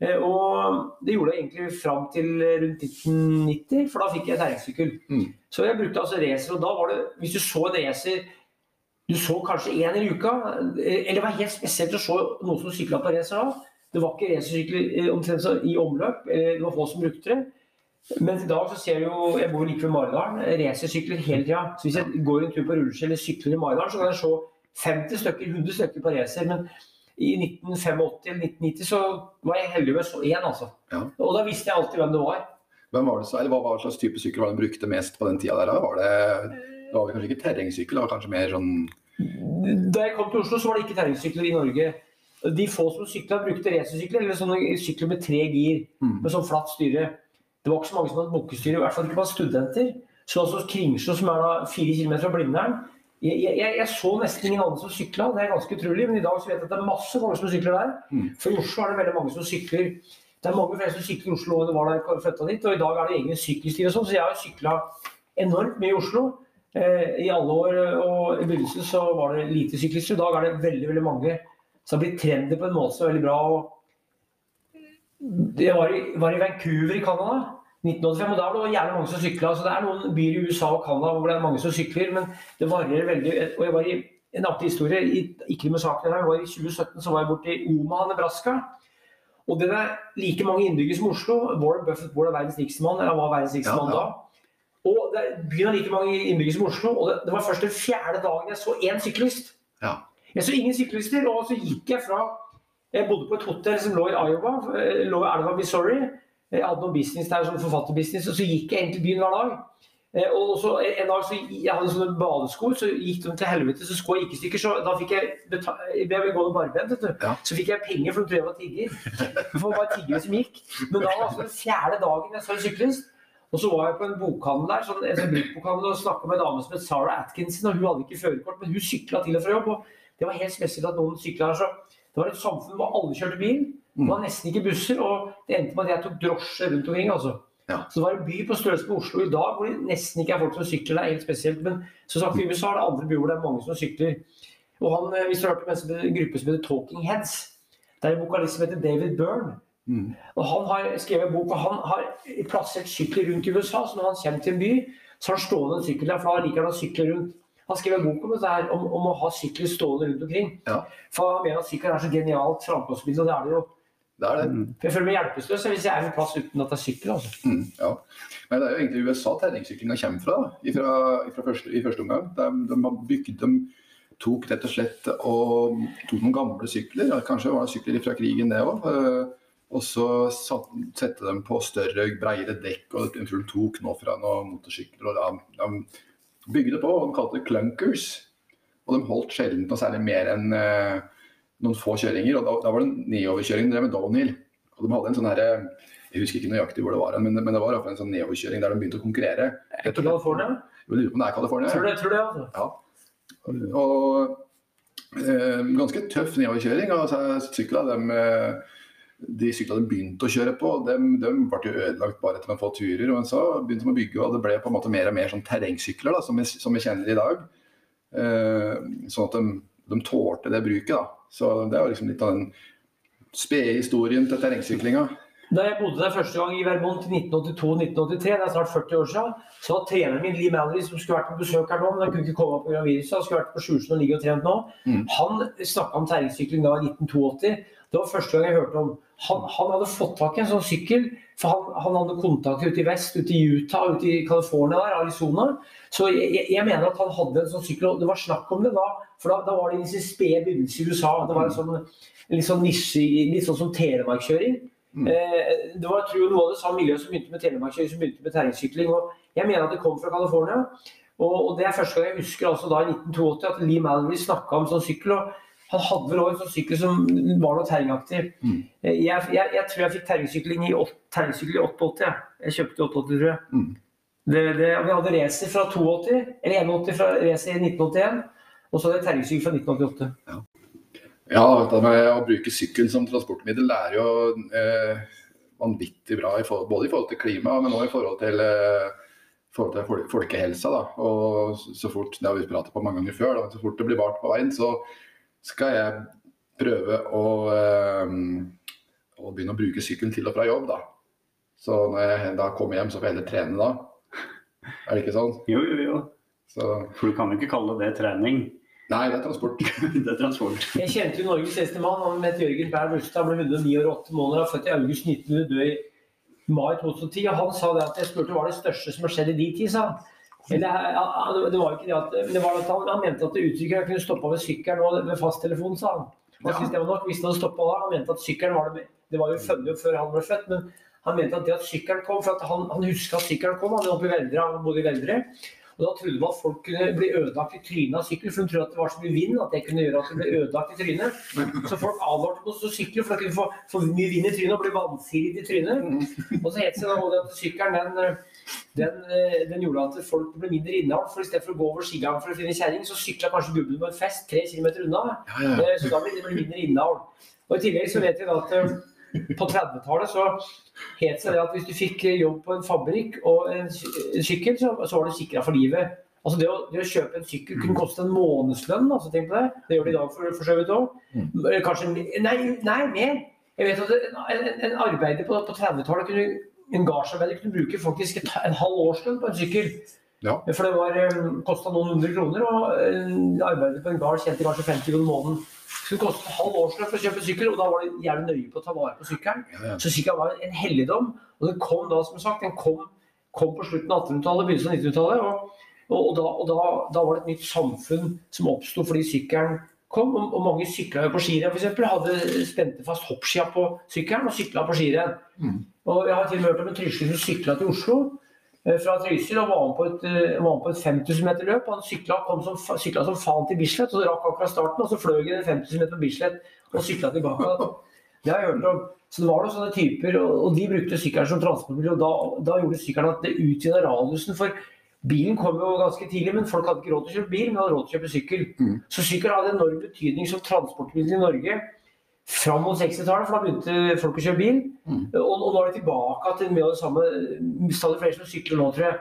Eh, Og det gjorde jeg egentlig fram til rundt 1990, for da fikk jeg terrengsykkel. Mm. Så jeg brukte altså racer, og da var det Hvis du så en racer du så kanskje én i uka, eh, eller det var helt spesielt å se noen som sykla på racer da. Det var ikke racersykler eh, omtrent så i omløp, det var få som brukte det. Men i dag så ser du jo, jeg bor like ved Maridalen, racersykler hele tida. Så hvis jeg går en tur på rulleski eller sykler i Maridalen, så kan jeg se 50 stykker, 100 stykker på racer. Men i 1985 eller 1990 så var jeg heldig med så én, altså. Ja. Og da visste jeg alltid hvem det var. Hvem var det, så- eller hva, hva slags type sykkel var det de brukte mest på den tida der? Var det, det var kanskje ikke terrengsykkel, det var kanskje mer sånn Da jeg kom til Oslo, så var det ikke terrengsykler i Norge. De få som sykla, brukte racersykler eller sånne sykler med tre gir. Mm. Med sånn flatt styre. Det var ikke så mange som hadde bukkestyre, i hvert fall ikke blant studenter. Så altså Kringsjå, som er da fire kilometer fra Blindern jeg, jeg, jeg så nesten ingen andre som sykla, det er ganske utrolig. Men i dag så vet jeg at det er masse mange som sykler der. Mm. For i Oslo er det veldig mange som sykler. Det er mange flere som sykler i Oslo enn det var da jeg flytta dit. Og i dag er det egne sykkelstier og sånn, så jeg har sykla enormt mye i Oslo. Eh, I alle år, og i begynnelsen så var det lite syklister. I dag er det veldig veldig mange. Så det har blitt trendy på en måte som er veldig bra. Og jeg var i, var i Vancouver i Canada 1985, og da var det gjerne mange som sykla. Så det er noen byer i USA og Canada hvor det er mange som sykler, men det varierer veldig. Og jeg var i en artig historie, i, ikke med saken jeg var i 2017 så var jeg borte i Oma, Nebraska. Og det er like mange innbyggere som Oslo. Warren Buffett er verdens rikeste eller var verdens rikeste Ja, ja. da. Og det, byen har like mange innbyggere som Oslo, og det, det var først den fjerde dagen jeg så én syklist. Ja. Jeg så ingen syklister, og så gikk jeg fra Jeg bodde på et hotell som lå i Iowa, eh, lå i elva Missouri. Jeg hadde noen business der, sånn forfatterbusiness, og så gikk jeg inn til byen hver dag. Eh, Og så en dag så jeg hadde sånne badesko, så gikk de til helvete, så sko jeg gikk i stykker. Så da fikk jeg beta- jeg ble gående barbent, vet du. Ja. Så fikk jeg penger for å prøve å tigge. For det var tiggere som gikk. Men da var altså den fjerde dagen jeg så en syklist. Og så var jeg på en bokhandel der, sånn, en sånn og snakka med en dame som het Sarah Atkinson. og Hun hadde ikke førerkort, men hun sykla til og fra jobb. og Det var helt spesielt at noen sykla her. så Det var et samfunn hvor alle kjørte bil. Det var nesten ikke busser. Og det endte med at jeg tok drosje rundt omkring. altså. Ja. Så det var en by på størrelse med Oslo i dag hvor det nesten ikke er folk som sykler. Det er helt spesielt. Men som sagt, i USA er det andre byer hvor det er mange som sykler. Og han, eh, Hvis du har hørt om en gruppe som heter Talking Heads, det er en vokalist som heter David Byrne. Mm. Og Han har skrevet en bok, og han har plassert sykler rundt i USA. Så når han kommer til en by, så har han stående en sykkel der, for da liker han å sykle rundt. Han skrev en bok om, om, om å ha sykler stående rundt omkring. Ja. For han mener at sykkelen er så genialt framkomstmiddel, og det er det jo. Det er det. Mm. Jeg føler meg hjelpeløs hvis jeg er en plass uten at det er sykkel. altså. Mm, ja. Men det er jo egentlig USA terrengsyklinga kommer fra, ifra, ifra første, i første omgang. De, de har bygd dem tok rett og slett og tok noen gamle sykler, kanskje var det sykler fra krigen det òg. Og så sette dem på større, bredere dekk, og jeg tror de tok nå fra noen motorsykler. og de, de bygde på, og de kalte det clunkers. Og de holdt sjelden noe særlig mer enn eh, noen få kjøringer. Og da, da var det nedoverkjøring, de drev med downhill. Og de hadde en sånn herre Jeg husker ikke nøyaktig hvor det var, men, men det var en sånn nedoverkjøring der de begynte å konkurrere. Er ikke California? Jeg lurer på om det er California. Tror det, tror det, altså. Ja. Og eh, ganske tøff nedoverkjøring. Altså, sykla, dem, eh, de sykla de begynte å kjøre på, de, de ble jo ødelagt bare etter noen få turer. Men så begynte de å bygge, og det ble på en måte mer og mer sånn terrengsykler da, som, vi, som vi kjenner i dag. Eh, sånn at de, de tålte det bruket. da. Så det var liksom litt av den spede historien til terrengsyklinga. Da jeg bodde der første gang i Vermont i 1982-1983, det er snart 40 år siden, så var treneren min Lee Mallory, som skulle vært på besøk her nå, men han kunne ikke komme pga. viruset, han skulle vært på Sjursen og ligge og trent nå, Mm. han snakka om terrengsykling da i 1982. Det var første gang jeg hørte om. Han, han hadde fått tak i en sånn sykkel, for han, han hadde kontakter ute i vest, ute i Utah, ute i California, der, Arizona. Så jeg, jeg- mener at han hadde en sånn sykkel, og det var snakk om det da. For da, da var det i disse spede begynnelser i USA. Det var en sånn, en litt sånn nisje, litt sånn som telemarkkjøring. Eh, det var tror jeg, noe av det samme miljøet som begynte med telemarkkjøring, som begynte med terrengsykling. Og jeg mener at det kom fra California. Og, og det er første gang jeg husker altså da i 1982 at Lee Mallory snakka om sånn sykkel. og han hadde vel òg en sånn sykkel som var noe terrengaktig. Mm. Jeg, jeg, jeg, tror jeg fikk terrengsykkel i, terrengsykkel i 88. Jeg. jeg kjøpte i 88, tror jeg. Mm. Det, det, vi hadde racer fra 82, eller 81 fra racer i 1981. Og så hadde jeg terrengsykkel fra 1988. Ja, med å bruke sykkel som transportmiddel det er jo eh, vanvittig bra, i forhold, både i forhold til klima, men også i forhold til, eh, forhold til folkehelsa. Da. Og så fort, det har vi pratet på mange ganger før, da, så fort det blir bart på veien, så skal jeg prøve å, øh, å begynne å bruke sykkelen til og fra jobb. Da. Så når jeg da kommer hjem, så får jeg heller trene da. Er det ikke sånn? Jo, jo, jo. Så, For du kan jo ikke kalle det trening. nei, det er transport. det er transport. Jeg kjente jo Norges eldste mann. Han het Jørgen Berr Brustad. Han ble 109 år og 8 måneder. Er født i august 1900, død i mai 2010. Og han sa det at jeg spurte hva det største som har skjedd i de tid, sa han. Eller, det var ikke det at, det var at han, han mente at utvikleren kunne stoppe ved sykkelen og ved fasttelefonen, sa han. Han syntes det var nok, hvis han stoppet da. Han mente at sykkelen var det Det var jo funnet før han ble født, men han mente at det at sykkelen kom For han, han huska at sykkelen kom. Han oppe i Veldre, han bodde i Veldre. Og da trodde man at folk kunne bli ødelagt i trynet av sykkel, for de trodde at det var så mye vind at det kunne gjøre at de ble ødelagt i trynet. Så folk advarte mot å sykle, for da kunne de få for mye vind i trynet og bli vansiret i trynet. Og så het det seg da at sykkelen den, den, eh, den gjorde at folk ble mindre innhold. For i stedet for å gå over skigangen for å finne kjerring, så sykla kanskje gubben på en fest tre kilometer unna. Ja, ja. Eh, Så da ble det mindre innhold. Og I tillegg så vet vi da at eh, på 30-tallet så het det at hvis du fikk jobb på en fabrikk og en en sykkel, så, så var du sikra for livet. Altså det å, det å kjøpe en sykkel kunne koste en månedslønn. altså tenk på Det Det gjør det i dag for, for så vidt òg. Kanskje Nei, nei, mer. Jeg vet at en, en, en arbeider på, på 30-tallet kunne en gardsarbeider kunne bruke faktisk et, en halv årslønn på en sykkel. Ja. For det var kosta noen hundre kroner, og arbeidet arbeider på en gard tjente kanskje 50 kroner måneden. Så det kostet halv årslønn for å kjøpe sykkel, og da var de jævlig nøye på å ta vare på sykkelen. Ja, ja. Så sykkelen var en helligdom. Og den kom da, som sagt, den kom, kom på slutten av 1800-tallet, begynnelsen av 1900-tallet. Og, og, og, da, og da, da var det et nytt samfunn som oppsto fordi sykkelen kom. Og, mange sykla jo på skirenn, f.eks. Hadde spente fast hoppskia på sykkelen og sykla på skirenn. Mm. Og jeg har til og med hørt om en trysler som sykla til Oslo eh, fra Trysil og var med på et, eh, med på et 5000 meter løp. Han sykla, som, sykla som faen til Bislett og rakk akkurat starten. Og så fløy han 5000 meter på Bislett og sykla tilbake. Det har jeg hørt om. Så det var noen sånne typer, og, og de brukte sykkelen som transportmiddel. Og da, da gjorde sykkelen at det utvida radiusen. For bilen kom jo ganske tidlig, men folk hadde ikke råd til å kjøpe bil, men hadde råd til å kjøpe sykkel. Mm. Så sykkel hadde enorm betydning som transportmiddel i Norge. Fram mot 60-tallet, for da begynte folk å kjøre bil. Mm. Og, og nå er det tilbake til mye av det samme. Stadig flere som sykler nå, tror jeg.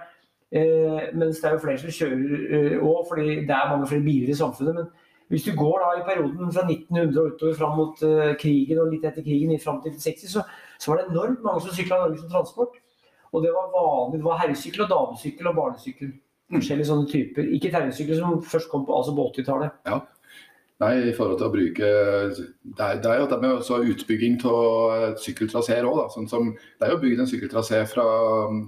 Eh, mens det er jo flere som kjører òg, fordi det er mange flere biler i samfunnet. Men hvis du går da i perioden fra 1900 og utover fram mot eh, krigen og litt etter krigen fram til 60, så, så var det enormt mange som sykla Norge som transport. Og det var vanlig. Det var herresykkel og damesykkel og barnesykkel. Forskjellige sånne typer. Ikke terrengsykkel som først kom på, altså på 80-tallet. Nei, i forhold til å bruke Det er, det er jo det med også utbygging av sykkeltraseer òg. Sånn som, det er jo bygd en sykkeltrasé fra,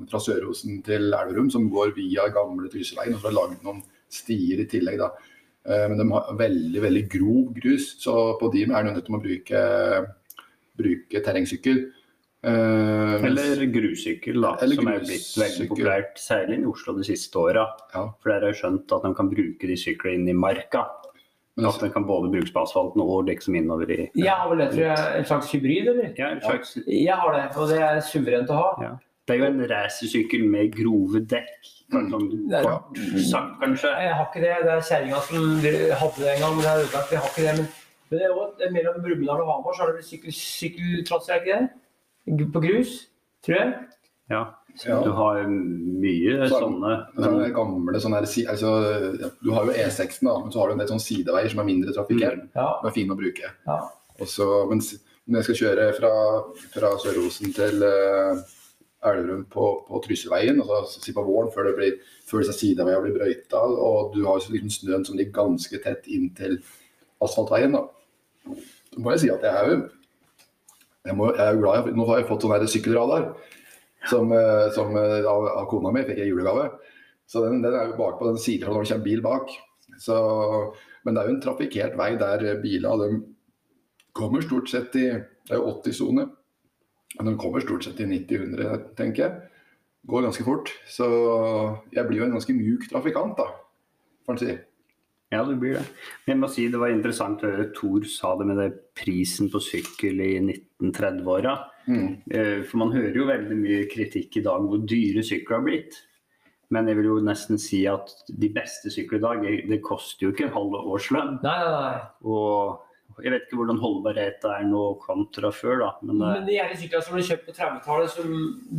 fra Sørosen til Elverum som går via gamle Trysilveien. Og så er det lagd noen stier i tillegg. da. Eh, Men de har veldig veldig grov grus, så på de er det nødt til å bruke, bruke terrengsykkel. Mens- Eller grusykkel, da, Eller som er blitt veldig populært, særlig i Oslo de siste åra. Ja. For der har jeg skjønt at de kan bruke de syklene inn i marka. Men At de kan både brukes på asfalten og liksom innover i Jeg har vel det, tror jeg, en slags hybrid, eller? ja, en slags, Jeg har det, og det er suverent å ha. ja. Det er jo en racersykkel med grove dekk. Kanskje sånn er- kort sagt, kanskje. Jeg har ikke det. Det er kjerringa som hadde det en gang, men det er ødelagt. Jeg har ikke det. Men, men det er også, mellom Brumunddal og Hamar så har det vel sykkel, er ikke det? På grus, tror jeg. Ja. Ja. du har mye Så- sånne Sånne gamle sånne her, altså, ja, Du har jo E6, da, men så har du en del sånne sideveier som er mindre trafikkert. Ja. Som er fine å bruke. ja. Også, mens når jeg skal kjøre fra, fra Sør-Osen til uh, Elverum på, på Trysilveien, altså si på våren før, det blir, før disse sideveiene blir brøyta, og du har liksom snøen som ligger ganske tett inntil asfaltveien, da. Så må jeg si at jeg er jo jeg, må, jeg er jo glad jeg, Nå har jeg fått sånn sykkelradar som, eh, som eh, av, av kona mi fikk jeg i julegave. Så den, den er jo bakpå den sida når det kommer bil bak. Så, men det er jo en trafikkert vei der biler de kommer stort sett i Det er jo 80-sone. Men de kommer stort sett i 90-100, tenker jeg. går ganske fort. Så jeg blir jo en ganske mjuk trafikant, da, får en si. Ja, det blir det. Men jeg må si det var interessant å høre Thor sa det med det prisen på sykkel i 1930-åra. Mm. Eh, For man hører jo veldig mye kritikk i dag hvor dyre sykler har blitt. Men jeg vil jo nesten si at de beste sykler i dag, det koster jo ikke en halv årslønn. Nei, nei, nei. Og jeg vet ikke hvordan holdbarheten er nå kontra før, da. Men, eh, Men de gjerne syklene som ble kjøpt på 30-tallet,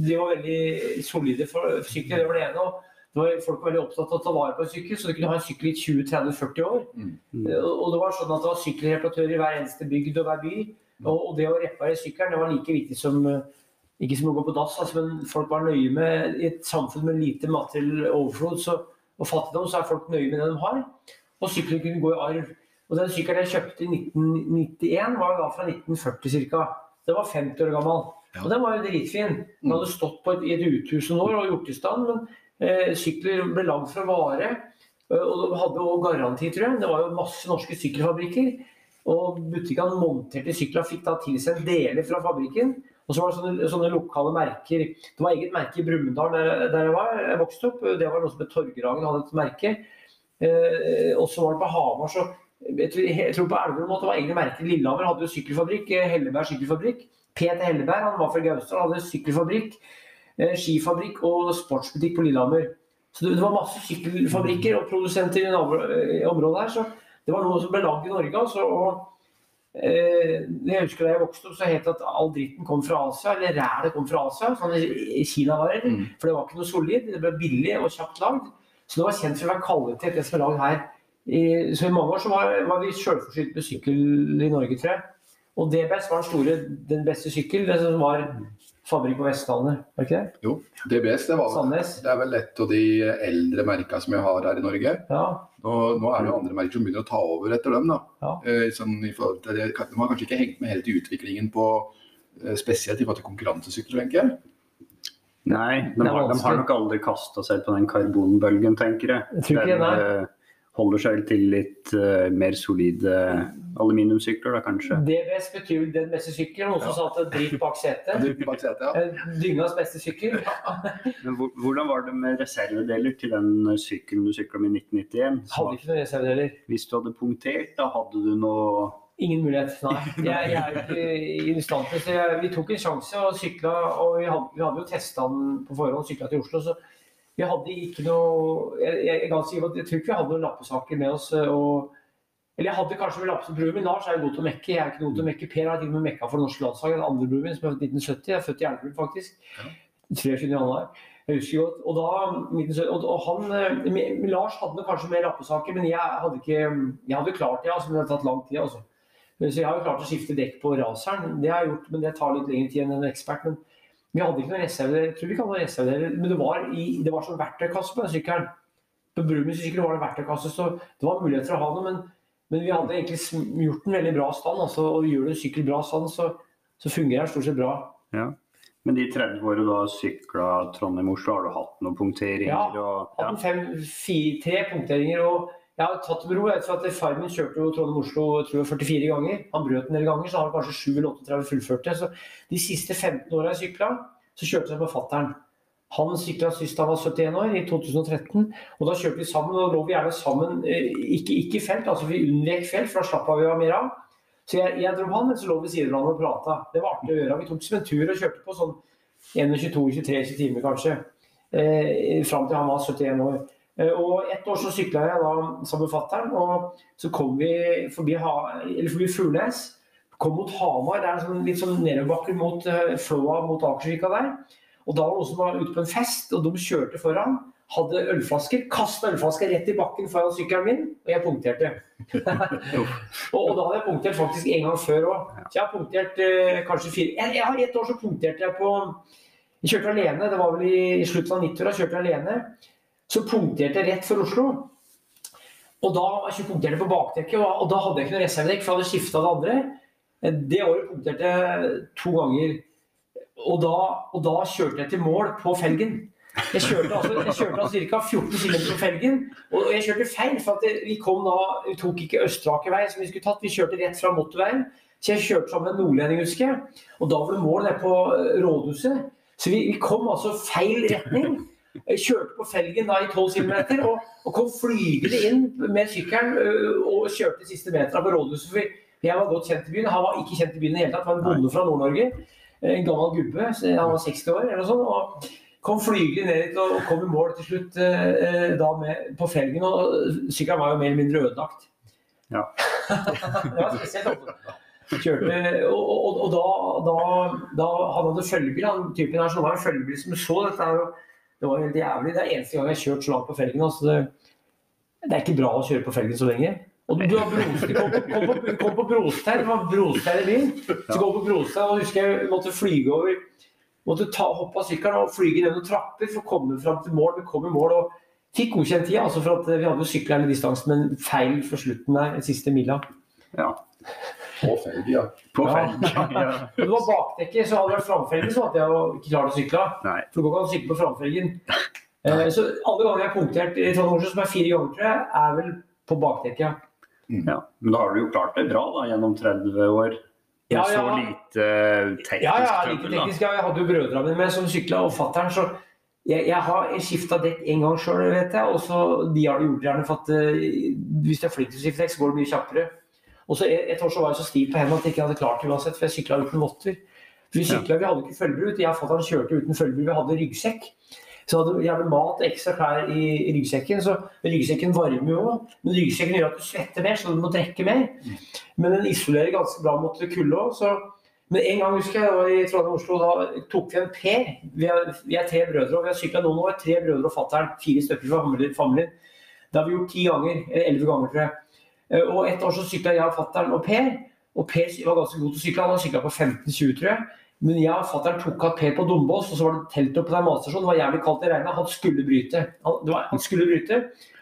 de var veldig solide for sykler. Det var det ene. Det var, folk var veldig opptatt av å ta vare på en sykkel, så du kunne ha en sykkel i 20-30-40 år. Mm. Eh, Og det var sånn at det var sykkelreparatører i hver eneste bygd og hver by. Og, og det å reparere sykkelen det var like viktig som eh, ikke som å gå på dass, altså, men folk var nøye med I et samfunn med lite materiell overflod så, og fattigdom, så er folk nøye med det de har. Og sykkelen kunne gå i arv. Og den sykkelen jeg kjøpte i 1991, var da fra 1940 ca. Den var 50 år gammel. Ja. Og den var jo dritfin. Den hadde stått på et, i et uthus noen år og gjort i stand, men sykler ble lagd fra vare. Eh, Og de hadde òg garanti, tror jeg. Det var jo masse norske sykkelfabrikker. Og butikkene monterte sykler og fikk da tilsendt deler fra fabrikken. Og så var det sånne, sånne lokale merker. Det var eget merke i Brumunddal der, der jeg var. Jeg vokste opp. Det var noe som het Torgerangen hadde et merke. Eh, og så var det på Hamar, så jeg tror, jeg tror på Elverum at det var egne merker. Lillehammer hadde jo sykkelfabrikk. eh, Helleberg sykkelfabrikk. Peter Helleberg han var fra Gausdal, hadde sykkelfabrikk. Eh, Skifabrikk og sportsbutikk på Lillehammer. Så det, var masse sykkelfabrikker og produsenter i i området her. Så det var noe som ble lagd i Norge. Altså, og eh, jeg husker Da jeg vokste opp, så het det at all dritten kom fra Asia. Eller rælet kom fra Asia. sånn kinavarer. Mm. For det var ikke noe solid. Det ble billig og kjapt lagd. Så det var kjent for å være kvalitet, det som er lagd her. I, så i mange år så var, var vi sjølforsynt med sykkel i Norge, tror jeg. Og DBS var den store, den beste sykkel. Det som var fabrikk på Vestlandet, var det ikke det? Jo, DBS det, var, Sandnes. det er vel et av de eldre merka som jeg har her i Norge. Ja. Nå, nå er det jo andre merker som begynner å ta over etter dem. da. Ja. Eh, sånn, i forhold til det, de har kanskje ikke hengt med helt i utviklingen på eh, spesielt i forhold til konkurransesykler, tenker jeg. Nei, de har, de har nok aldri kasta seg på den karbonbølgen, tenker jeg. Jeg tror ikke Den det, eh, holder seg til litt uh, mer solide aluminiumssykler, da kanskje. DBS betyr den beste sykkelen. Noen som sa at det er dritt bak setet. Bak ja. Eh, Dyngas beste sykkel. Men hvordan var det med reservedeler til den eh, sykkelen du sykla med i 1991? Så Hadde ikke noen reservedeler. hvis du hadde punktert, da hadde du noe Ingen mulighet, nei. Jeg, jeg er ikke i stand til så jeg, Vi tok en sjanse og sykla, og vi hadde, vi hadde jo testa den på forhånd, sykla til Oslo. så vi hadde ikke noe Jeg, jeg, jeg, jeg tror ikke vi hadde noen lappesaker med oss. Og, eller jeg hadde kanskje med lappesaker. Broren min Lars er jo god til å mekke. Jeg er ikke god til å mekke. Per har til og med mekka for det norske landslaget. Den andre broren min som er født i 1970. Jeg er født i Elverum, faktisk. 23. januar. Jeg husker godt. Og, da, og, og han, eh, Lars hadde kanskje mer lappesaker, men jeg hadde ikke Jeg hadde klart det, altså, men det hadde tatt lang tid. altså. Så jeg har jo klart å skifte dekk på raseren. Det har jeg gjort, men det tar litt lengre tid enn en ekspert. Men vi hadde ikke noen reservedeler. Jeg tror vi noen reservedeler, men det var, i, det var som verktøykasse på den sykkelen. På Brumens sykkel var det verktøykasse, så det var mulighet for å ha noe, Men, men vi hadde egentlig gjort den veldig bra stand, altså, og gjør du en sykkel bra stand, så, så fungerer den stort sett bra. Ja. Men de 30 årene du har sykla Trondheim-Oslo, har du hatt noen punkteringer? Ja, og, Hatt fem, fire, tre punkteringer. og jeg har tatt med ro. Jeg at Far min kjørte Trondheim-Oslo 44 ganger. Han brøt en del ganger, så har han kanskje 7 eller 38 fullførte. Så de siste 15 åra jeg sykla, så kjørte jeg med fatter'n. Han sykla sist han var 71 år, i 2013. Og da kjørte vi sammen, og lå vi gjerne sammen. eh, Ikke, ikke felt, altså vi unngikk felt, for da slappa vi av mer av. Så jeg, jeg dro han, men så lå vi siden av han og prata. Det var artig å gjøre. Vi tok som en tur og kjørte på sånn 21-23 timer, kanskje. Eh, Fram til han var 71 år. Eh, Og ett år så sykla jeg da sammen med fatter'n, og så kom vi forbi, ha, Fuglenes. Kom mot Hamar. Det er sånn, litt sånn nedoverbakker mot uh, Flåa, mot Akersvika der. Og da var det noen som var ute på en fest, og de kjørte foran. Hadde ølflasker. Kasta ølflasker rett i bakken foran sykkelen min, og jeg punkterte. og, og da hadde jeg punktert faktisk en gang før òg. Jeg har punktert uh, kanskje fire jeg, jeg har Ett år så punkterte jeg på Jeg kjørte alene. Det var vel i, i slutten av 90-åra. Kjørte jeg alene. Så punkterte jeg rett for Oslo. Og da punkterte jeg på bakdekket, og, da hadde jeg ikke noe reservedekk, for jeg hadde skifta det andre. Eh, Det året punkterte jeg to ganger. Og da, og da kjørte jeg til mål på felgen. Jeg kjørte altså, altså ca. 14 km på felgen, og jeg kjørte feil. for det, Vi kom da, vi tok ikke Østrakevei som vi skulle tatt, vi kjørte rett fra motorveien. Så jeg kjørte sammen med en nordlending, husker jeg. Og da var det på eh, rådhuset. Så vi, vi kom altså feil retning. Kjørte på felgen da i 12 km og, og, kom flygende inn med sykkelen øh, og kjørte de siste meterne på rådhuset. Jeg var godt kjent i byen. Han var ikke kjent i byen i hele tatt. Han var en bonde fra Nord-Norge. En gammel gubbe. Han var 60 år eller noe sånt. Og kom flygende ned dit og kom i mål til slutt eh, da med, på felgen. Og sykkelen var jo mer eller mindre ødelagt. Ja. det var spesielt. Kjørte, og, og, og da, da, da, Han hadde følgebil. Han typen her som var en følgebil som så dette. her, det var helt jævlig. Det er eneste gang jeg har kjørt så langt på felgen. Altså det, det, er ikke bra å kjøre på felgen så lenge. Og du, har broster, kom, kom, på, kom på Brostein, det var Brostein i byen. Så kom på Brostein, og husker jeg måtte flyge over Måtte ta, hoppe av sykkelen og flyge ned noen trapper for å komme fram til mål. Vi kom i mål og fikk godkjent tida, altså for at vi hadde jo sykkelen hele distansen, men feil for slutten der, siste mila. Ja. På felg, ja. På felg. Ja. det var bakdekket, så hadde det vært framfelgen, så hadde jeg ikke klart å sykle. Nei. For du går ikke sykle på framfelgen. Eh, så alle ganger jeg har punktert i Trondheim Oslo, som er fire ganger, tror jeg, er vel på bakdekket. Ja. Men da har du jo klart det bra da, gjennom 30 år. Med Ja, så lite teknisk Ja, ja, lite da. teknisk. Ja, jeg hadde jo brødrene mine med som sykla, og fattern, så jeg, jeg har skifta dekk en gang sjøl, vet jeg. Og så de har det gjort gjerne for at uh, hvis du er flink til å skifte dekk, så går det mye kjappere. Og så et, år så var jeg så stiv på hendene at jeg ikke hadde klart det uansett, for jeg sykla uten votter. Vi sykla, vi hadde ikke følgebru. Jeg og fatter'n kjørte uten følgebru, vi hadde ryggsekk. Så hadde vi hadde mat og ekstra klær i, ryggsekken. Så ryggsekken varmer jo òg, men ryggsekken gjør at du svetter mer, så du må trekke mer. Men den isolerer ganske bra mot kulde òg. Så men en gang husker jeg, jeg var i Trondheim Oslo, da tok vi en Per. Vi er, vi er tre brødre, og vi har sykla noen år. Tre brødre og fatter'n. Fire stykker fra familien- familien. Det har vi gjort ti ganger. Eller elleve ganger, tror jeg. Eh, Og et år så sykla jeg, fatter'n og Per. Og Per var ganske god til å sykle. Han sykla på 15-20, tror jeg. Men jeg og fatter'n tok av Per på Dombås, og så var det telt oppe på matstasjonen. Det var jævlig kaldt i regnet. Han skulle bryte. Han, det var, han skulle bryte,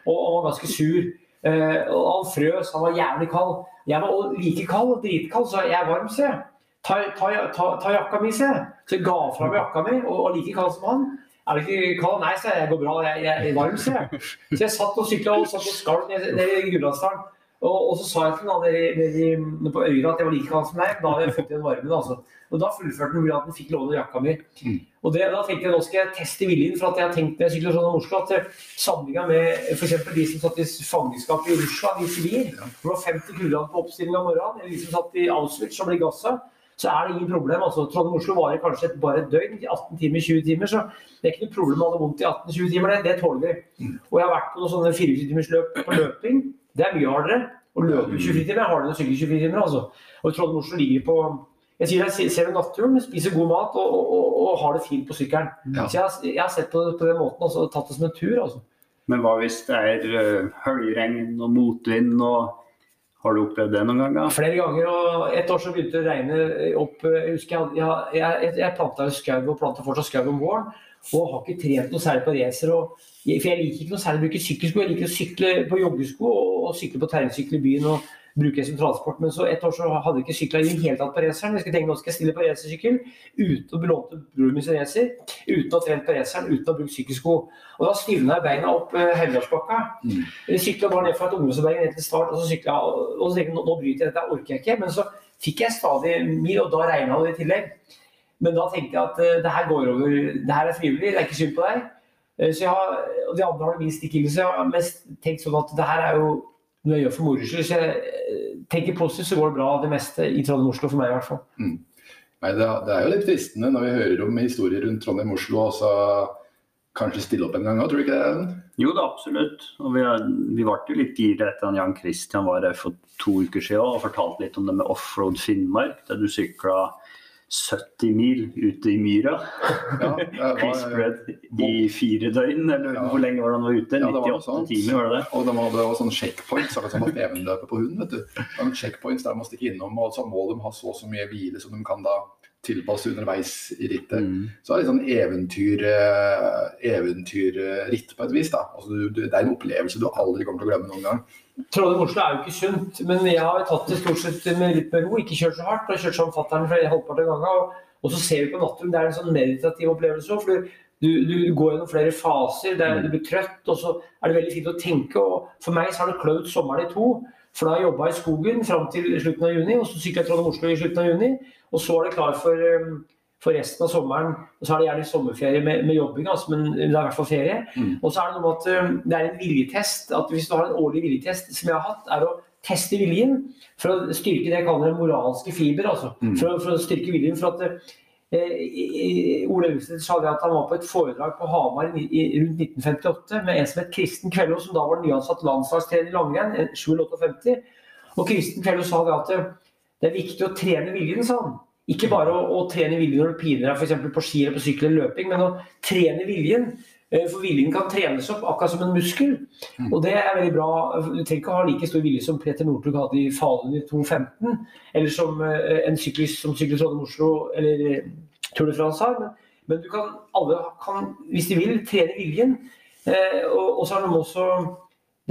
og han var ganske sur. Uh, og han frøs, han var jævlig kald. Jeg var like kald, dritkald, så jeg er varm, se. Ta, ta, ta, ta jakka mi, se. Så jeg ga fra meg jakka mi, og og like kald som han. Er du ikke kald? Nei, sa jeg. Jeg går bra, jeg, jeg er varm, se. Så jeg satt og sykla og satt og skalv ned i Gudbrandsdalen. Og, og så sa jeg til han nede på Øyre at jeg var like kald som deg. Da hadde jeg fått igjen varmen. altså. Og da fullførte han at han fikk låne jakka mi. Og det, da tenkte jeg nå skal jeg teste viljen, for at jeg har tenkt når jeg sykler sånn om Oslo, at sammenligna med f.eks. de som satt i fangenskap i Russland, i Sibir, hvor det var 50 kuldegrader på oppstilling om morgenen, eller de som satt i Auschwitz og ble gassa, så er det ingen problem. altså. Trondheim-Oslo varer kanskje et, bare et døgn, 18 timer, 20 timer, så det er ikke noe problem å ha det vondt i 18-20 timer, det, det tåler vi. Og jeg har vært på noen sånne 24-timersløp på løping, det er mye hardere. Å løpe 24 timer er hardere enn å sykle 24 timer, altså. Og Trondheim-Oslo ligger på jeg sier jeg ser- ser en spiser god mat og, og, og, og har det fint på sykkelen. Ja. Så jeg, jeg har sett på det på den måten altså, og tatt det som en tur. altså. Men hva hvis det er uh, høljregn og motvind og Har du opplevd det noen ganger? Flere ganger. og Et år så begynte det å regne opp Jeg husker jeg, jeg, jeg, jeg planta skau og planta fortsatt skau om våren. Og har ikke trent noe særlig på racer. og- For jeg liker ikke noe særlig å bruke sykkelsko. Jeg liker å sykle på joggesko og, og sykle på terrengsykkel i byen. og bruke det som transport. Men så et år så hadde jeg ikke sykla i det hele tatt på raceren. Jeg skulle tenke nå skal jeg stille på racersykkel uten å belåne broren min sin racer. Uten å ha trent på raceren, uten å ha brukt sykkelsko. Og da stivna jeg beina opp uh, Helgelandsbakka. Mm. Sykla bare ned fra et ungdomsarbeid ned til start, og så sykla jeg, og så tenkte jeg nå, nå bryter jeg, dette orker jeg ikke. Men så fikk jeg stadig mil, og da regna det i tillegg. Men da tenkte jeg at uh, det her går over, det her er frivillig, det er ikke synd på deg. Uh, så jeg har, og de andre har det minst ikke ille, så jeg har mest tenkt sånn at det her er jo noe jeg gjør for moro skyld. Så jeg eh, tenker positivt, så går det bra det meste i Trondheim-Oslo for meg i hvert fall. Nei, det, det er jo litt fristende når vi hører om historier rundt Trondheim-Oslo, og så kanskje stille opp en gang òg, tror du ikke det? Jo da, absolutt. Og vi, er, vi ble jo litt gira etter at Jan Christian var her for to uker siden og fortalte litt om det med offroad Finnmark, der du sykla 70 mil ute i myra. Ja, var- Chris Bread i fire døgn, eller Ja. hvor lenge var det han var ute? Ja, det var 98 timer, var det det? Og de hadde også sånne checkpoints, akkurat som på Fevenløpet på hund. vet du. Noen checkpoints der man stikker innom, og så må de ha så og så mye hvile som de kan da tilpasse underveis i rittet. Mm. Så det er litt sånn eventyr, eh, eventyrritt på et vis. da. Altså, det er en opplevelse du aldri kommer til å glemme noen gang. Trondheim-Oslo er jo ikke sunt, men jeg har tatt det stort sett med litt med ro. Ikke kjørt så hardt. og kjørt som fatter'n flere halvparten av gangen. Og, og så ser vi på naturen. Det er en sånn meditativ opplevelse òg. For du, du går gjennom flere faser. Er, du blir trøtt, og så er det veldig fint å tenke. Og for meg så har det kløvd sommeren i to. For da har jeg jobba i skogen fram til slutten av juni, og så sykla jeg Trondheim-Oslo i slutten av juni. Og så var det klar for um, for resten av sommeren. Og så er det gjerne sommerferie med, med jobbing, altså, men det er i hvert fall ferie. Mm. Og så er det noe med at uh, det er en viljetest. at Hvis du har en årlig viljetest, som jeg har hatt, er å teste viljen for å styrke det jeg kaller den moralske fiber. altså. Mm. For, for å styrke viljen. for at eh, Ole Elvestad sa det at han var på et foredrag på Hamar i, rundt 1958 med en som het Kristen Kvello, som da var nyansatt landslagstrener i langrenn, en 57. Og Kristen Kvello sa det at eh, det er viktig å trene viljen, sa han. Ikke bare å, å trene viljen når du piner deg f.eks. på ski eller på sykkel eller løping, men å trene viljen. Eh, For viljen kan trenes opp akkurat som en muskel. Mm. Og det er veldig bra. Du trenger ikke å ha like stor vilje som Peter Northug hadde i Falun i 2015, eller som eh, en syklist som sykler Trondheim-Oslo eller eh, Tour de France har. Men, men du kan, alle kan, hvis de vil, trene viljen. Eh, og, og så har de også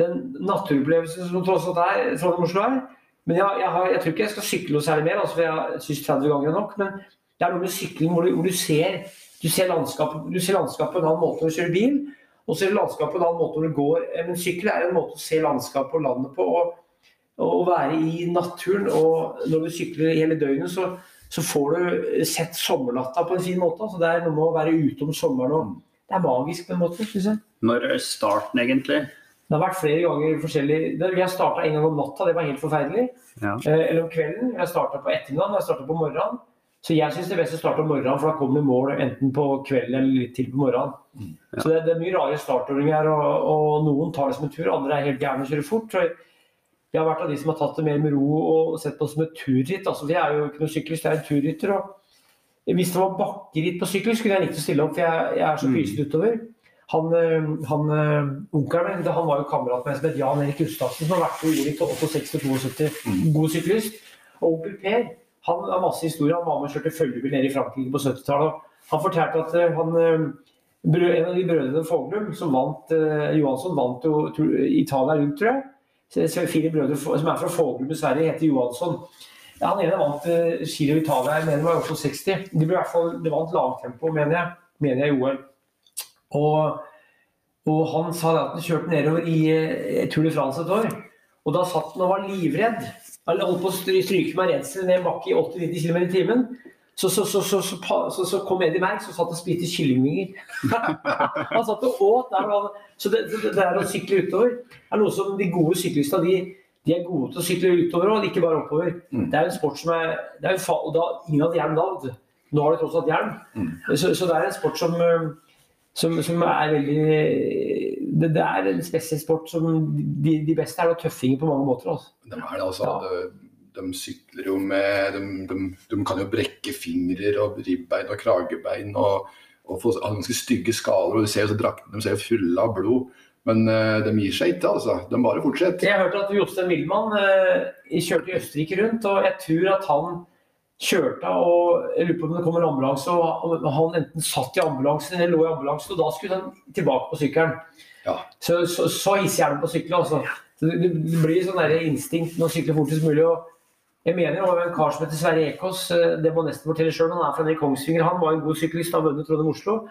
den naturopplevelsen som tross alt er Trondheim-Oslo er. Men jeg, jeg, har, jeg tror ikke jeg skal sykle noe særlig mer, altså, for jeg syns 30 ganger er nok. Men det er noe med sykling hvor du, hvor du ser du ser landskapet du ser landskapet på en annen måte når du kjører bil. Og så ser du landskapet på en annen måte når du går. Eh, Men sykkel er en måte å se landskapet og landet på. Og, og være i naturen. Og når du sykler hele døgnet, så, så får du sett sommernatta på en fin måte. Altså, det er noe med å være ute om sommeren. og Det er magisk på en måte. synes jeg. Når er starten, egentlig? Det har vært flere ganger forskjellig. Vi har starta en gang om natta, det var helt forferdelig. Ja. Eh, eller om kvelden. Jeg starta på ettermiddagen, jeg starta på morgenen. Så jeg syns det er best å starte om morgenen, for da kommer mål enten på kvelden eller litt til på morgenen. Ja. Så det, det er mye rare startordninger, og, og noen tar det som en tur, andre er helt gærne og kjører fort. Så jeg har vært av de som har tatt det mer med ro og sett på det som et turritt. Altså, jeg er jo ikke noen syklist, jeg er en turrytter. Og hvis det var bakkeritt på sykkel, skulle jeg likt å stille opp, for jeg, jeg er så Mm. pysete utover. Han, øh, han øh, onkelen min, han var jo kamerat med en som het Jan Erik Gustavsen, som har vært på Ulrik til 68 og 72. God syklist. Og onkel Per han har masse historier. Han var med og kjørte følgebil nede i Frankrike på 70-tallet. Han fortalte at øh, han, en av de brødrene Foglum, som vant, Johansson, vant jo Italia rundt, tror jeg. Så- Fire brødre som er fra Foglum i Sverige, heter Johansson. Ja, han ene vant uh, Giro Italia, jeg mener det var 68. De ble i hvert fall, det vant lagtempo, mener jeg, mener jeg i OL. Og, og han sa at han kjørte nedover i eh, Tour de France et år. Og da satt han og var livredd. Han holdt på å stryke med rensel ned bakke i 80-90 km i timen. Så, så, så, så, så, så, så kom Eddie Merck og satt og spiste kyllingvinger. han satt og åt der. han- Så det, det, det der å sykle utover er noe som de gode syklistene de, de er gode til å sykle utover og ikke bare oppover. Mm. Det er en sport som er det er en fa og da, Ingen hadde hjelm da. Nå har de tross alt hjelm. Mm. Så, så det er en sport som, eh, som, som er veldig det, det er en spesiell sport som de, de beste er tøffinger på mange måter. Altså. De er det, altså. Ja. De, de sykler jo med de, de, de kan jo brekke fingrer og ribbein og kragebein og, og få ganske stygge skaler. og du ser jo så Draktene de ser fulle av blod. Men uh, de gir seg ikke, altså. De bare fortsetter. Jeg hørte at Jostein Milman uh, kjørte i Østerrike rundt, og jeg tror at han kjørte og jeg lurer på om det kommer en ambulanse, og han enten satt i ambulansen eller lå i ambulansen, og da skulle han tilbake på sykkelen. Ja. Så, så, så hisser jeg den på sykkelen, altså. Det, det blir sånn der instinkt med å sykle fortest mulig. og jeg mener det var en kar som heter Sverre Ekås, eh, det må nesten fortelle selv, han er fra nede i Kongsvinger, han var en god syklist, har vunnet Trondheim-Oslo.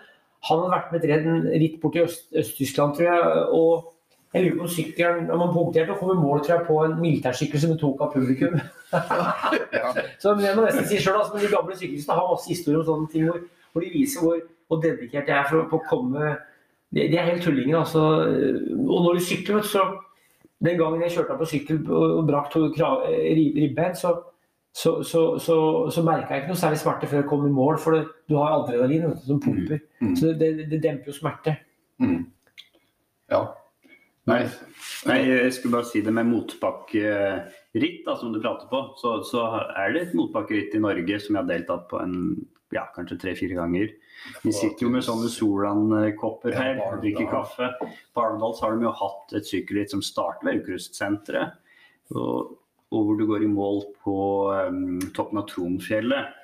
Han hadde vært med et ritt bort til Øst- Øst-Tyskland, tror jeg, og jeg lurer på om sykkelen om han punkterte og kom i mål tror jeg, på en militærsykkel som han tok av publikum. Ja. Så men jeg må nesten si selv, altså, men De gamle syklistene har masse historier om sånne ting hvor, hvor de viser hvor, hvor dedikert de er for, for å komme de, de er helt tullinger. altså. Og når du sykler, vet du, så Den gangen jeg kjørte av på sykkel og brakk to ribbein, så, så, så, så, så merka jeg ikke noe særlig smerte før jeg kom i mål, for det, du har adrenalin vet du, som pumper. Mm. Så det, det, det demper jo smerte. Mm. Ja. Nei, nei, jeg skulle bare si det med motbakkeritt, da, som du prater på. Så, så er det et motbakkeritt i Norge som jeg har deltatt på en, ja, kanskje tre-fire ganger. Vi sitter jo med sånne Solan-kopper her, ja, drikker kaffe. På Arendal har de jo hatt et sykkelritt som starter ved Aukrustsenteret. Og, og hvor du går i mål på um, toppen av Tronfjellet.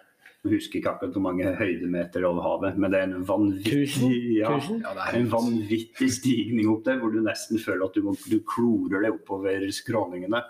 Jeg husker ikke akkurat hvor mange høydemeter over havet, men det er en vanvittig ja, ja, er en vanvittig stigning opp der, hvor du nesten føler at du, må, du klorer deg oppover skråningene.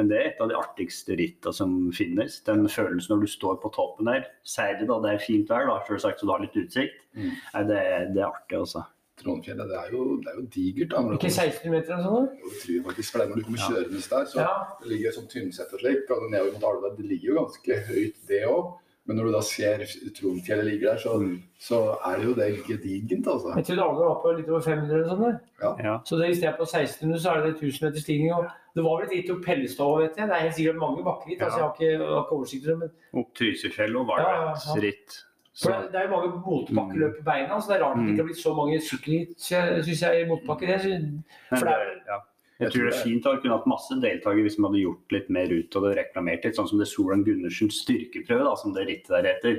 Men det er et av de artigste ritta som finnes. Den følelsen når du står på toppen der, særlig da det er fint vær, da, selvsagt så du har litt utsikt, Mm. Nei, det, er- det er artig, altså. Trondfjellet, det er jo, det er jo digert. da. Ikke kommer- 16 meter eller sånn? da? Jo, Jeg tror faktisk for det når du kommer Ja. kjørende der, så Ja. det ligger sånn Tynset og slik, og nedover mot Alvdal, det ligger jo ganske høyt det òg. Men når du da ser Tronfjellet ligger der, så, Mm. så er det jo det gedigent, altså. Jeg tror Alvor var på litt over 500 eller sånn Ja. Ja. Så det, hvis det er på 1600, så er det 1000 meter stigning. Og det var vel et lite Pellestad, vet jeg. Det er helt sikkert mange bakker hit. Altså, jeg har ikke, jeg har ikke oversikt over det. Men Opp Trysilfjellet var det Ja, ja, ja. et ritt. for det, det er jo mange motbakkeløp på beina. Så det er rart mm. det ikke har blitt så mange sykkelritt, syns jeg, i motbakke. Det, men for det det, ja. Jeg tror det er fint å kunne hatt masse deltakere hvis man hadde gjort litt mer ut og reklamert litt, sånn som det Solan Gundersen styrkeprøve, da, som det rittet der heter.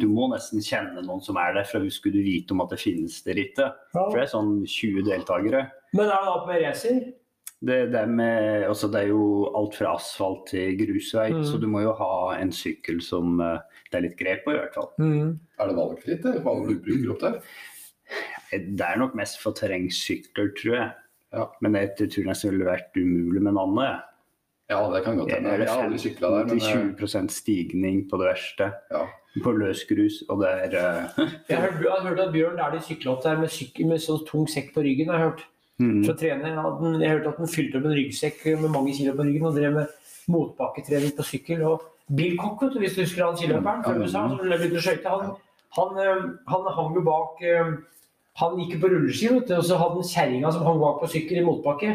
Du må nesten kjenne noen som er der, for da skulle du vite om at det finnes det rittet. For det er sånn 20 deltakere. Men er det da på racer? Det, det, er med, altså det er jo alt fra asfalt til grusvei, Mm. så du må jo ha en sykkel som eh, det er litt grep på, i hvert fall. Er det valgfritt, det? Hva du bruker opp der? Det er nok mest for terrengsykler, tror jeg. Ja. Men jeg, jeg tror nesten det ville vært umulig med en annen. Ja, det kan godt hende. Jeg har aldri sykla der, men eh, 20% stigning på det verste. ja. På løs grus, og det er uh... Jeg har hørt, jeg har hørt at Bjørn der de sykla opp der med, sykkel, med sånn tung sekk på ryggen. jeg har hørt mm, fra trener. Den- Jeg hørte at han fylte opp en ryggsekk med mange kilo på ryggen og drev med motbakketrening på sykkel. Og Bill Cock, hvis du husker han skiløperen fra USA som begynte å skøyte, han, han, eh, han hang jo bak eh, Han gikk på rulleski, og så hadde han kjerringa som hang bak på sykkel i motbakke.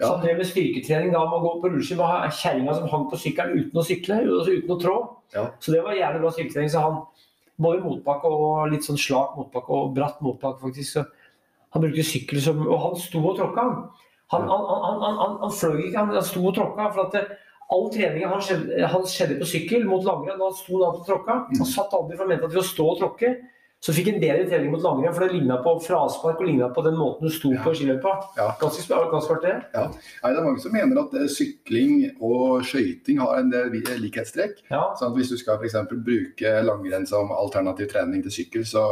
Så Ja. han drev med styrketrening da med å gå på rulleski med kjerringa som hang på sykkelen uten å sykle, altså uten å trå. Ja. Så det var jævlig bra styrketrening. Så han både motbakke og litt sånn slak motbakke og bratt motbakke, faktisk. Så han brukte sykkel som Og han sto og tråkka. Han, han, han, han, han, fløy ikke, han, sto og tråkka. For at det, all treninga hans skjedde, skjedde på sykkel mot langrenn. Han sto da og tråkka. Han satt aldri for å mente at ved å stå og tråkke, så fikk en bedre trening mot langrenn. For det ligna på fraspark og ligna på den måten du sto på i skiløypa. Ja. Ganske, sp- ganske Ja. Nei, det er mange som mener at eh, sykling og skøyting har en del likhetstrekk. Ja. Sånn hvis du skal for eksempel bruke langrenn som alternativ trening til sykkel, så,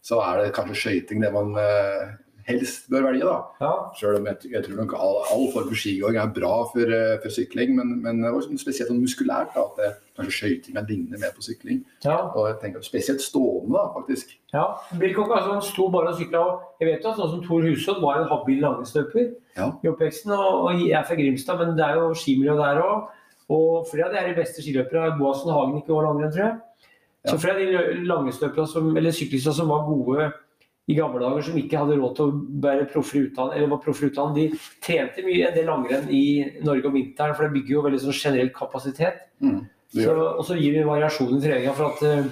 så er det kanskje skøyting det man eh, helst bør velge. da. ja. Selv om jeg, jeg tror nok all, all form for skigåing er bra for, eh, for sykling, men, men spesielt sånn muskulært da, at det, kanskje skøytinga ligner mer på sykling. ja. Og jeg tenker Spesielt stående, da, faktisk. Ja, Bilcock altså, han sto bare og sykla. Jeg vet jo sånn som Tor Hushovd var en habil langrennsløper Ja. i oppveksten. Og, og jeg er fra Grimstad, men det er jo skimiljø der òg. Og flere av de er de beste skiløpere. Boasen Hagen ikke var langrenn, tror jeg. Så flere av de langrennsløpere som, eller syklister som var gode i gamle dager, som ikke hadde råd til å være proffer i utlandet, eller var proffer i utlandet, de trente mye en del langrenn i Norge om vinteren, for det bygger jo veldig sånn generell kapasitet. Mm, Så, og så gir vi variasjon i treninga. for at eh,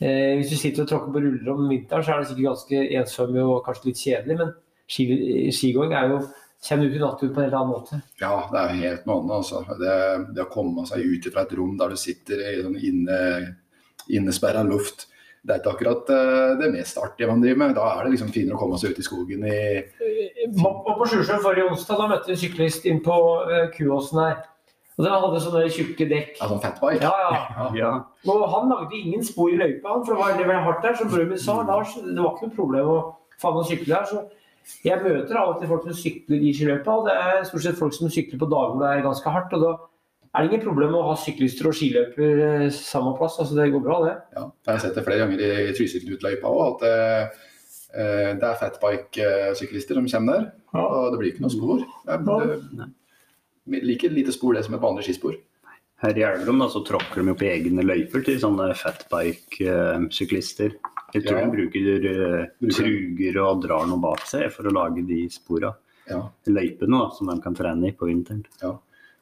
eh, Hvis du sitter og tråkker på ruller om vinteren, så er det sikkert ganske ensomme og kanskje litt kjedelig. Men ski, skigåing er jo Kjenner ut i naturen på en helt annen måte. Ja, det er helt noe annet. Altså. Det, det å komme seg ut fra et rom der du sitter i sånn inne, innesperra luft, det er ikke akkurat eh, det mest artige man driver med. Da er det liksom finere å komme seg ut i skogen i Og på Sjusjøen forrige onsdag da møtte vi en syklist inn på uh, Kuåsen her. Og Den hadde sånne tjukke dekk. ja, sånn fatbike. Ja, ja. ja. Og han lagde ingen spor i løypa, for det var det var hardt der. Som broren min sa, Lars, det var ikke noe problem å få han å sykle her. Så jeg møter av og til folk som sykler i skiløypa, og det er stort sett folk som sykler på dager hvor det er ganske hardt. og da er det ingen problem å ha syklister og skiløper eh, samme plass. altså Det går bra, det. Ja, jeg har sett det flere ganger i Trysil-utløypa òg, at eh, eh, det er fatbike-syklister som kommer der. Ja. Og det blir ikke noe spor. Det er, det, like lite spor det som et vanlig skispor. Her i Elverum så tråkker de opp på egne løyper til sånne fatbike-syklister. Jeg tror Ja. de bruker eh, Bruker. truger og drar noe bak seg for å lage de spora. Ja. Løypene da, som de kan trene i på vinteren.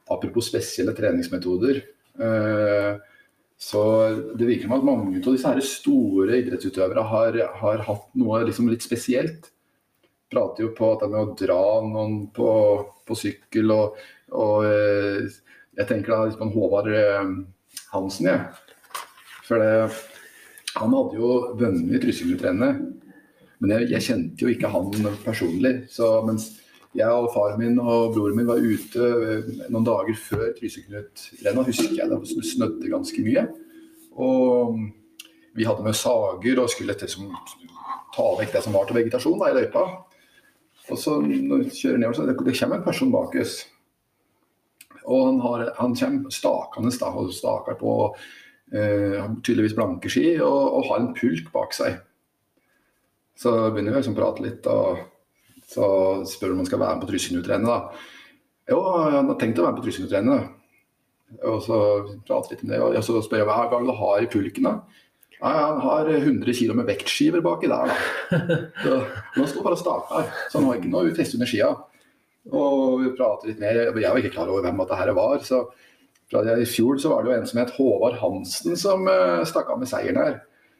Apropos spesielle treningsmetoder. eh, så det virker som at mange av disse store idrettsutøvere har, har hatt noe liksom litt spesielt. Prater jo på at det med å dra noen på, på sykkel og, og eh, Jeg tenker da en Håvard eh, Hansen, jeg. For det, han hadde jo vunnet Trysilutrennet. Men jeg, jeg kjente jo ikke han personlig. Så mens jeg og faren min og broren min var ute eh, noen dager før Trysil-Knut-rennet, husker jeg det snødde ganske mye. Og vi hadde med sager og skulle liksom ta vekk det som var til vegetasjon da, i løypa. Og så når vi kjører nedover, så det, det kommer en person bak oss. Og han, har, han kommer stakende da, og staker på eh, tydeligvis blanke ski og, og har en pulk bak seg. Så begynner vi liksom å prate litt, og så spør han om han skal være med på Trysil-utrennet. da. Jo, han har tenkt å være med på Trysil-utrennet. Og så prater litt om det, og så spør jeg hva er du har i pulken. da? Nei, Han har 100 kg med vektskiver baki der. da. Så, han står bare og staker, så han har ikke noe feste under skia. Og vi prater litt mer. Jeg var ikke klar over hvem dette her var. så I fjor så var det jo en som het Håvard Hansen som uh, stakk av med seieren her.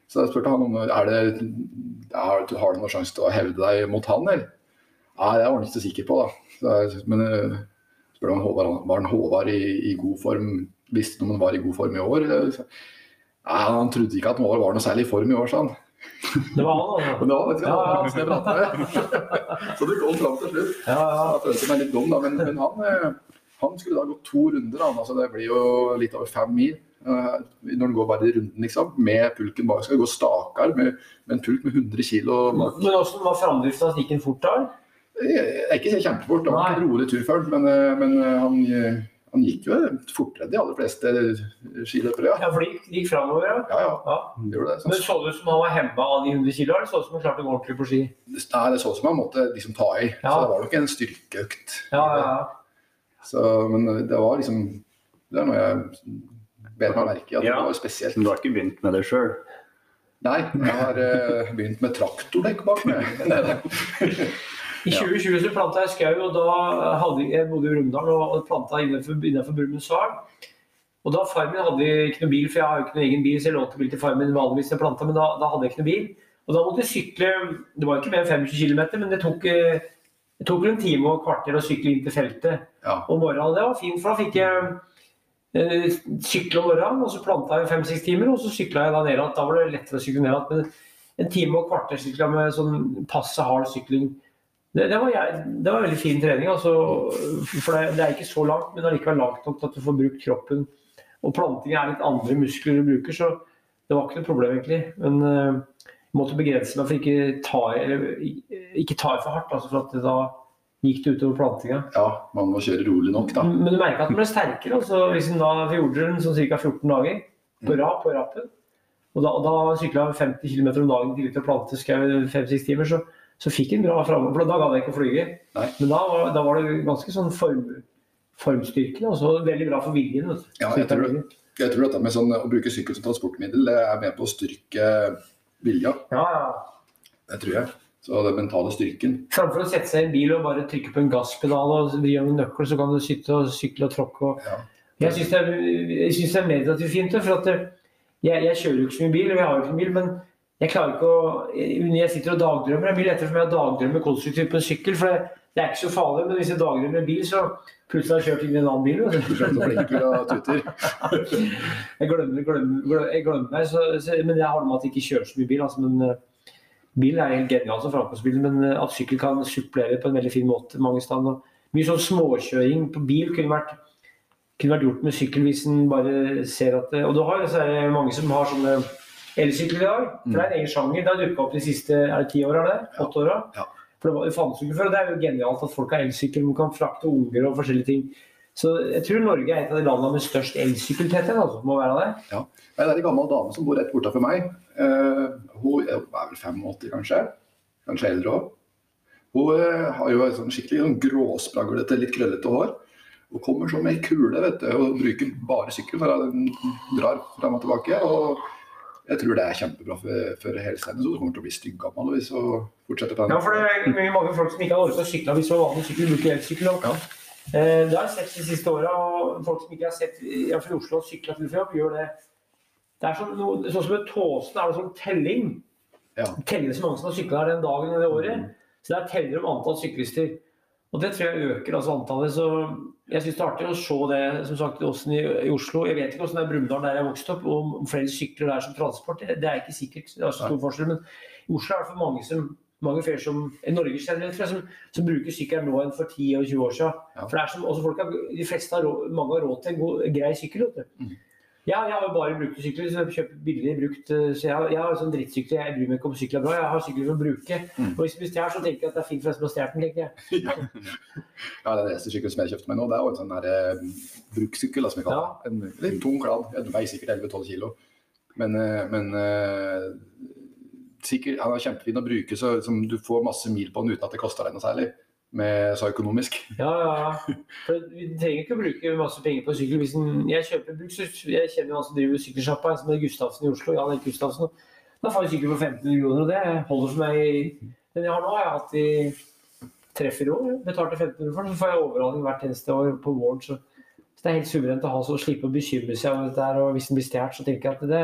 Så jeg spurte han om er det, er, har du noen sjanse til å hevde deg mot han, eller? Nei, det var han ikke så sikker på, da. Så, men uh, spør om Håvard, var han Håvard i, i, god form? Visste han om han var i god form i år? Nei, han trodde ikke at Håvard var noe særlig i form i år, sa han. Det var han, altså? det var, ja, ja. Han som jeg så det kom fram til slutt. Ja, ja. Jeg følte meg litt dum, da, men, men han uh, han skulle da gå to runder, da. Altså, det blir jo litt over fem mil. Uh, når den går bare i runden, liksom, med pulken bak. Skal gå stakar med, med, en pulk med 100 kg bak. Men hvordan var framdrifta? Gikk den fort da? Jeg er ikke kjempefort. Det var en rolig tur før, men, eh, men eh, han, han, gikk jo fortere enn de aller fleste skiløpere. Ja. ja, for de gikk framover, ja? Ja, ja. ja. Gjorde det, sånn. Men Så det ut som han var hemma av de 100 kg, eller så det ut som han klarte å gå ordentlig på ski? Nei, det så ut som han måtte liksom ta i. Ja. Så det var nok en styrkeøkt. Ja, ja, ja. Så, men det var liksom Det er noe jeg ber meg merke i. at ja, det var spesielt. Men du har ikke begynt med det sjøl? Nei, jeg har uh, begynt med traktordekk bak meg. I 2020 så planta jeg skau, og da hadde jeg bodde i Rumdal og planta innenfor, innenfor Brumunddal. Og da far min hadde ikke noe bil, for jeg har jo ikke noen egen bil, så jeg lånte bil til far min vanligvis jeg planta, men da, da, hadde jeg ikke noe bil. Og da måtte jeg sykle Det var ikke mer enn 25 km, men det tok det tok en time og et kvarter å sykle inn til feltet ja. om morgenen. Det var fint, for da fikk jeg eh, sykle om morgenen, og så planta jeg fem-seks timer, og så sykla jeg da ned igjen. Da var det lettere å sykle ned igjen. Men en time og et kvarter sykla med sånn passe hard sykling. Det, det, var, det, var, veldig fin trening. Altså, for det, det, er ikke så langt, men allikevel langt nok til at du får brukt kroppen. Og planting er litt andre muskler du bruker, så det var ikke noe problem, egentlig. Men uh, måtte begrense meg for ikke ta, eller, ikke ta for hardt. Altså for da gikk det utover plantinga. Ja, man må kjøre rolig nok, da. Men du merker at den ble sterkere. Altså, hvis den da gjorde den sånn ca. 14 dager på rad på rappen, og da, da sykla 50 km om dagen til å plante skau fem-seks timer, så, så fikk han bra framover. For da gadd jeg ikke å flyge. Nei. Men da, da, var det ganske sånn form, formstyrkende, og så veldig bra for viljen. Ja, jeg tror, jeg tror dette med sånn, å bruke sykkel som transportmiddel det er med på å styrke vilja. Ja, ja. Det tror jeg. Så den mentale styrken. Framfor å sette seg i en bil og bare trykke på en gasspedal og vri om en nøkkel, så kan du sitte og sykle og tråkke. Og... Ja. Jeg syns det, det, er meditativt fint. For at jeg, jeg, kjører jo ikke så mye bil, og jeg har jo ikke en bil, men jeg klarer ikke å Når jeg sitter og dagdrømmer, det er mye lettere for meg å dagdrømme konstruktivt på en sykkel. for det, det er ikke så farlig, men hvis jeg dagdrømmer bil, så plutselig har jeg kjørt inn i en annen bil. jeg glemmer, glemmer, jeg glemmer meg, så, så, men jeg har med at jeg ikke kjører så mye bil. Altså, men Bil er helt genial som framkomstmiddel, men eh, at sykkel kan supplere på en veldig fin måte mange steder. Mye sånn småkjøring på bil kunne vært, kunne vært gjort med sykkel hvis en bare ser at Og du har så det mange som har sånne elsykler i dag. For det er en egen sjanger. Det har dukka opp de siste er det ti åra, åtte åra. Ja. For det, fantes jo ikke før. Det er jo genialt at folk har elsykkel. Man kan frakte unger og forskjellige ting. Så jeg tror Norge er et av de landene med størst elsykkeltetthet. Altså, må være det. Ja. Det er en gammel dame som bor rett bortafor meg. Uh, hun er vel 85, kanskje. Kanskje eldre òg. Hun uh, har jo sånn skikkelig sånn gråspraglete, litt krøllete hår. Hun kommer som ei kule vet du, og bruker bare sykkel når hun drar fram og tilbake. og jeg tror det er kjempebra for, for helsa Så du kommer til å bli styggammal hvis du fortsetter på den. Ja, for det er mye mange folk som ikke har orket å sykle hvis du har vanlig sykkel, bruker elsykkel. Ja. Eh, det har jeg sett de siste åra, og folk som ikke har sett iallfall i Oslo sykla til jobb, gjør det. Det er sånn, noe, sånn som med Tåsen er det sånn telling. Ja. Teller så mange som har sykla her den dagen eller året. Mm. Så det er teller om antall syklister. Og det tror jeg øker altså antallet. Så jeg syns det er artig å se det som sagt, i, i Oslo. Jeg vet ikke hvordan det er Brumunddal der jeg vokste opp, om flere sykler der som transport. Det, er ikke sikkert. det er så stor forskjell, Men i Oslo er det for mange som mange flere som i Norge generelt, som, som, bruker sykkel nå enn for 10 og 20 år siden. Ja. For det er som, også folk har, de fleste har råd, mange har råd til en god, grei sykkel. vet du. Mm. Ja, jeg har jo bare brukte sykler, så jeg kjøper billig brukt. Eh, så jeg, jeg har sånn drittsykler. Jeg bryr meg ikke om sykler er bra, jeg har sykler å bruke. Mm. Og hvis jeg stjeler, så tenker jeg at det er fint for den som har stjålet den, tenker jeg. ja, den eneste sykkelen som jeg kjøpte meg nå, det er jo en sånn der, eh, brukssykkel, som jeg kaller det. En litt tung kladd. Den veier sikkert 11-12 kilo. Men, eh, men eh, sikkert, han er kjempefin å bruke, så som du får masse mil på den uten at det koster deg noe særlig. Med så økonomisk. Ja, ja. For vi trenger ikke å bruke masse penger på sykkel. Hvis en, jeg kjøper bruk, så jeg kjenner han som driver sykkelsjappa, som heter Gustavsen i Oslo. Jan Erik Gustavsen. Da får jeg sykkel for 1500 kroner, og det holder for meg. i- Den jeg har nå, har jeg hatt i treffer i år. Betalte 1500 for den, så får jeg overhaling hvert eneste år på våren. Så, så det er helt suverent å ha så slippe å bekymre seg om dette her. Og hvis den blir stjålet, så tenker jeg at det,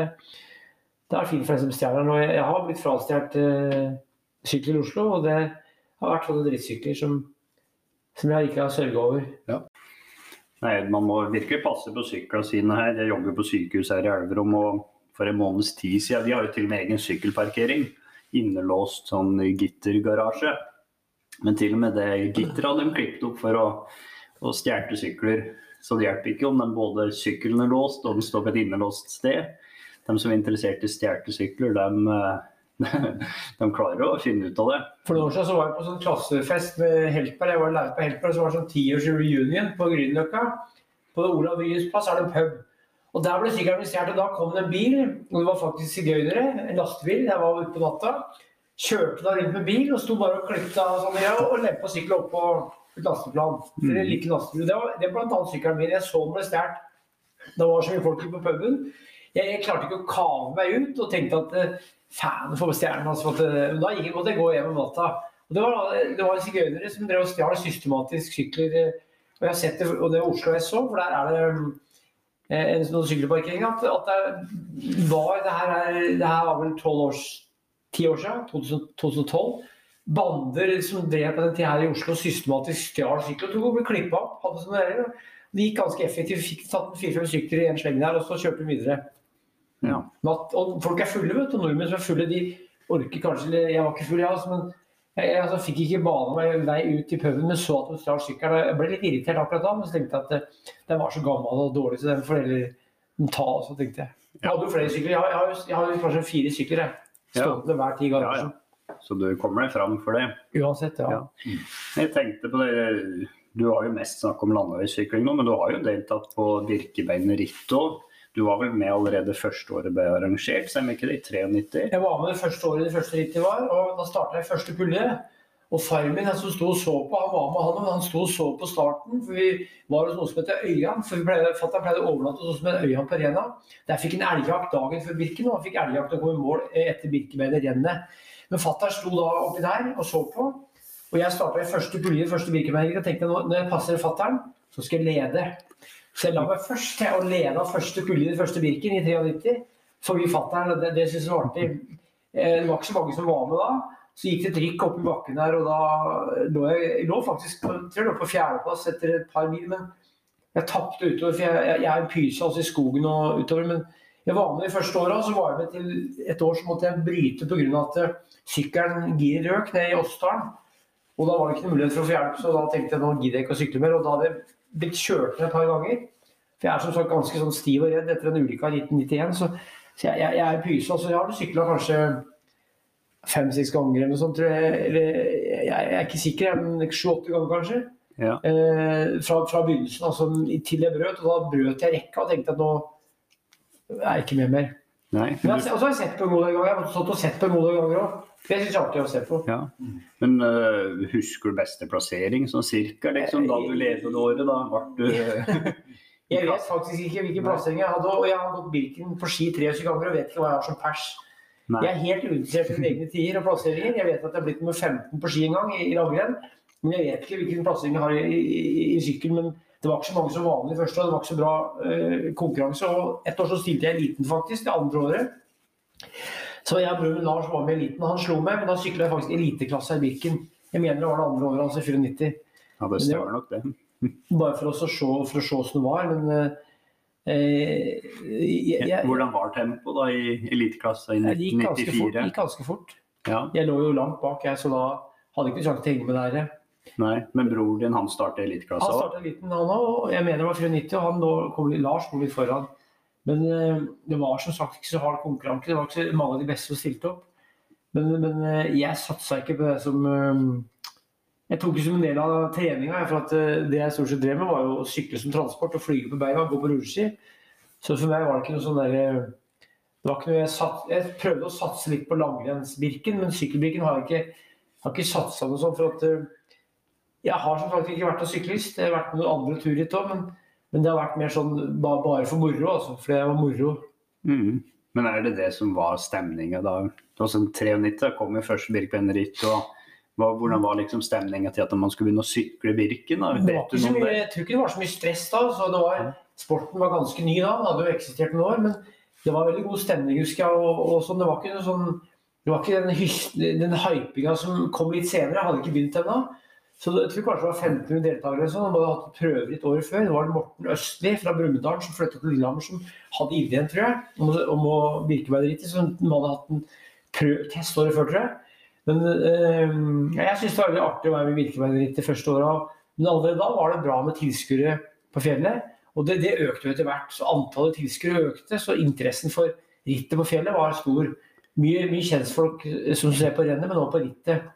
det er fint for den som stjeler den. Og jeg, jeg har blitt frastjålet eh, sykkel i Oslo, og det har vært sånne drittsykler som, som jeg ikke har sørga over. Nei, Man må virkelig passe på syklene sine her. Jeg jobber på sykehus her i Elverum. og For en måneds tid siden De har jo til og med egen sykkelparkering. Innelåst sånn gittergarasje. Men til og med det gitteret de klippet opp for å, å stjele sykler. Så det hjelper ikke om de både sykkelen er låst og den står på et innelåst sted. De som er interessert i stjelte sykler, de, de klarer å finne ut av det. For noen år siden så var jeg på sånn klassefest med Helper. Jeg var lærer på Helper, og så var det sånn tiårs reunion på Grünerløkka. På Olav Ryes plass er det en pub. Og Der ble sykkelen min og da kom det en bil. og Det var faktisk sigøynere. En lastebil. Jeg var ute på natta. Kjørte da rundt med bil og sto bare og klipte av sånn, ja, og lempa sykkelen opp på et lasteplan. Eller like lastebil. Det var, det var annet sykkelen min. Jeg så den ble stjålet. Det var så mye folk på puben. Jeg, jeg klarte ikke å kave meg ut og tenkte at eh, faen for stjernen. Altså, at, eh, da gikk, måtte jeg gå hjem om natta. Og det var, det var sigøynere som drev og stjal systematisk sykler. eh, Og jeg har sett det, og det var Oslo S så, for der er det eh, en sånn sykkelparkering. At, at det var det her, er, det her var vel 12 års, 10 år siden, 2012. Bander som drev på den tida her i Oslo systematisk stjal sykler og tok og ble klippa opp. hadde sånne der. Det gikk ganske effektivt. Fikk tatt fire-fem sykler i en sleng der, og så kjørte de videre. Ja. Natt, og folk er fulle, vet du. Nordmenn som er fulle, de orker kanskje Jeg var ikke full, jeg, også, men jeg, jeg altså, fikk ikke bane meg vei ut i puben, men så at hun stjal sykkelen. Jeg ble litt irritert akkurat da, men så tenkte jeg at eh, den var så gammel og dårlig, så den får heller ta, så tenkte jeg. Jeg hadde jo flere sykler. Jeg har, jeg har, kanskje fire sykler, jeg. Stående hver ti ganger. Ja, ja. Så du kommer deg fram for det. Uansett, ja. Ja. Jeg tenkte på det, Du har jo mest snakk om landeveissykling nå, men du har jo deltatt på Birkebeinet ritt òg. Du var vel med allerede første året ble arrangert, stemmer ikke det? I 93? Jeg var med det første året det første rittet var, og da starta jeg første pulje. Og far min han som sto og så på, han var med han, men han sto og så på starten. For vi var hos noe som heter Øyan. For vi ble, Fatter'n pleide å overnatte hos oss med Øyan på Rena. Der fikk han elgjakt dagen før Birken, og han fikk elgjakt og kom i mål etter Birkebeinet-rennet. Men fatter'n sto da oppi der og så på. Og jeg starta i første pulje, første Birkebeinet, og tenkte nå, når jeg passer fatter'n, så skal jeg lede. Så jeg la meg først til å lede av første pulje i den første Birken i 93. Forbi fatter'n, og det, det syntes jeg var artig. Eh, Det var ikke så mange som var med da. Så gikk det et opp i bakken der, og da lå jeg, jeg lå faktisk på, jeg lå på fjerdeplass etter et par mil. Men jeg tapte utover, for jeg, jeg, jeg pyse altså i skogen og utover. Men jeg var med de første åra, så var jeg med til et år så måtte jeg bryte pga. at sykkelen gir røk ned i Åsdalen. Og da var det ikke noe mulighet for å få hjelp, så da tenkte jeg nå gidder jeg ikke å sykle mer. Og da hadde jeg blitt kjørt ned et par ganger. For jeg er som sagt ganske sånn stiv og redd etter en ulykke i 1991. Så, så jeg, jeg, jeg er en pyse. Altså, jeg har sykla kanskje fem-seks ganger eller noe sånt, tror jeg. Eller, jeg, jeg er ikke sikker, men sju-åtte ganger kanskje. Ja. Eh, fra, fra begynnelsen altså, til jeg brøt. Og da brøt jeg rekka og tenkte at nå er jeg ikke med mer. Nei. Men jeg, og så har jeg sett på en god del ganger. Jeg har stått og sett på en god del ganger òg. Det syns jeg er artig å se på. Ja. Men uh, husker du beste plassering, sånn cirka, liksom, da du ledet året? Da ble du Jeg vet faktisk ikke hvilken plassering jeg hadde, og jeg har gått Birken på ski 23 ganger og vet ikke hva jeg har som pers. Nei. Jeg er helt uinteressert i mine egne tider og plasseringer. Jeg vet at jeg har blitt nummer 15 på ski en gang i, i langrenn, men jeg vet ikke hvilken plassering jeg har i, i, i sykkel. Men det var ikke så mange som i første år, det var ikke så bra uh, konkurranse. Og ett år så stilte jeg eliten, faktisk, det andre året. Så jeg og broren Lars var med i eliten, han slo meg, men da sykla jeg faktisk eliteklasse i Birken. Jeg mener det var det andre året, altså 94. Ja, det stemmer nok det. Bare for, å se, for å se hvordan det var. Men eh, jeg, jeg, Hvordan var tempoet da i eliteklasse i 1994? det gikk ganske fort. Gikk ganske fort. Ja, Jeg lå jo langt bak, jeg, så da hadde jeg ikke sjanse til å henge med der. nei. Men broren din han startet eliteklasse Han startet starta liten, han òg. Jeg mener det var 94, og han lå, kom, Lars kom litt foran. Men eh, det var som sagt ikke så hard konkurranse. Det var ikke så mange av de beste som stilte opp. Men, men eh, jeg satsa ikke på det som eh, Jeg tok det som en del av treninga. For det jeg stort sett drev med, var jo å sykle som transport og flyge på beina og gå på rulleski. Så for meg var det ikke noe sånn derre det var ikke noe jeg, satt, jeg prøvde å satse litt på langrennsbirken, men sykkelbirken har jeg ikke, har ikke satsa noe sånn. For at Jeg har som sagt ikke vært noen syklist. Jeg har vært på noen andre òg, men, men, det har vært mer sånn bare for moro. Altså, Fordi det var moro. Mm. Men er det det som var stemninga da? Altså, 93 kom jo først Birkebeinerritt. og hvordan var liksom stemninga til at man skulle begynne å sykle Birken? Da? Det var ikke så mye, jeg tror ikke det var så mye stress da. så det var, Sporten var ganske ny da, den hadde jo eksistert noen år. Men det var veldig god stemning, husker jeg. og, og sånn, Det var ikke noe sånn det var ikke den, den hypinga som kom litt senere. Jeg hadde ikke begynt ennå. Så jeg tror kanskje det var 1500 deltakere. som De hadde hatt prøver et år før. Det var Morten Østli fra Brumunddal som flyttet til Lillehammer, som hadde ideen, tror jeg, om, om å Birkebeid-rittet. Så de hadde hatt en test året før, tror jeg. Men øh, jeg syns det var veldig artig å være med Birkebeid-rittet første året. Men allerede da var det bra med tilskuere på fjellet. Og det, det økte jo etter hvert. Så antallet tilskuere økte, så interessen for rittet på fjellet var stor mye, mye kjentfolk som ser på rennet, men også på rittet.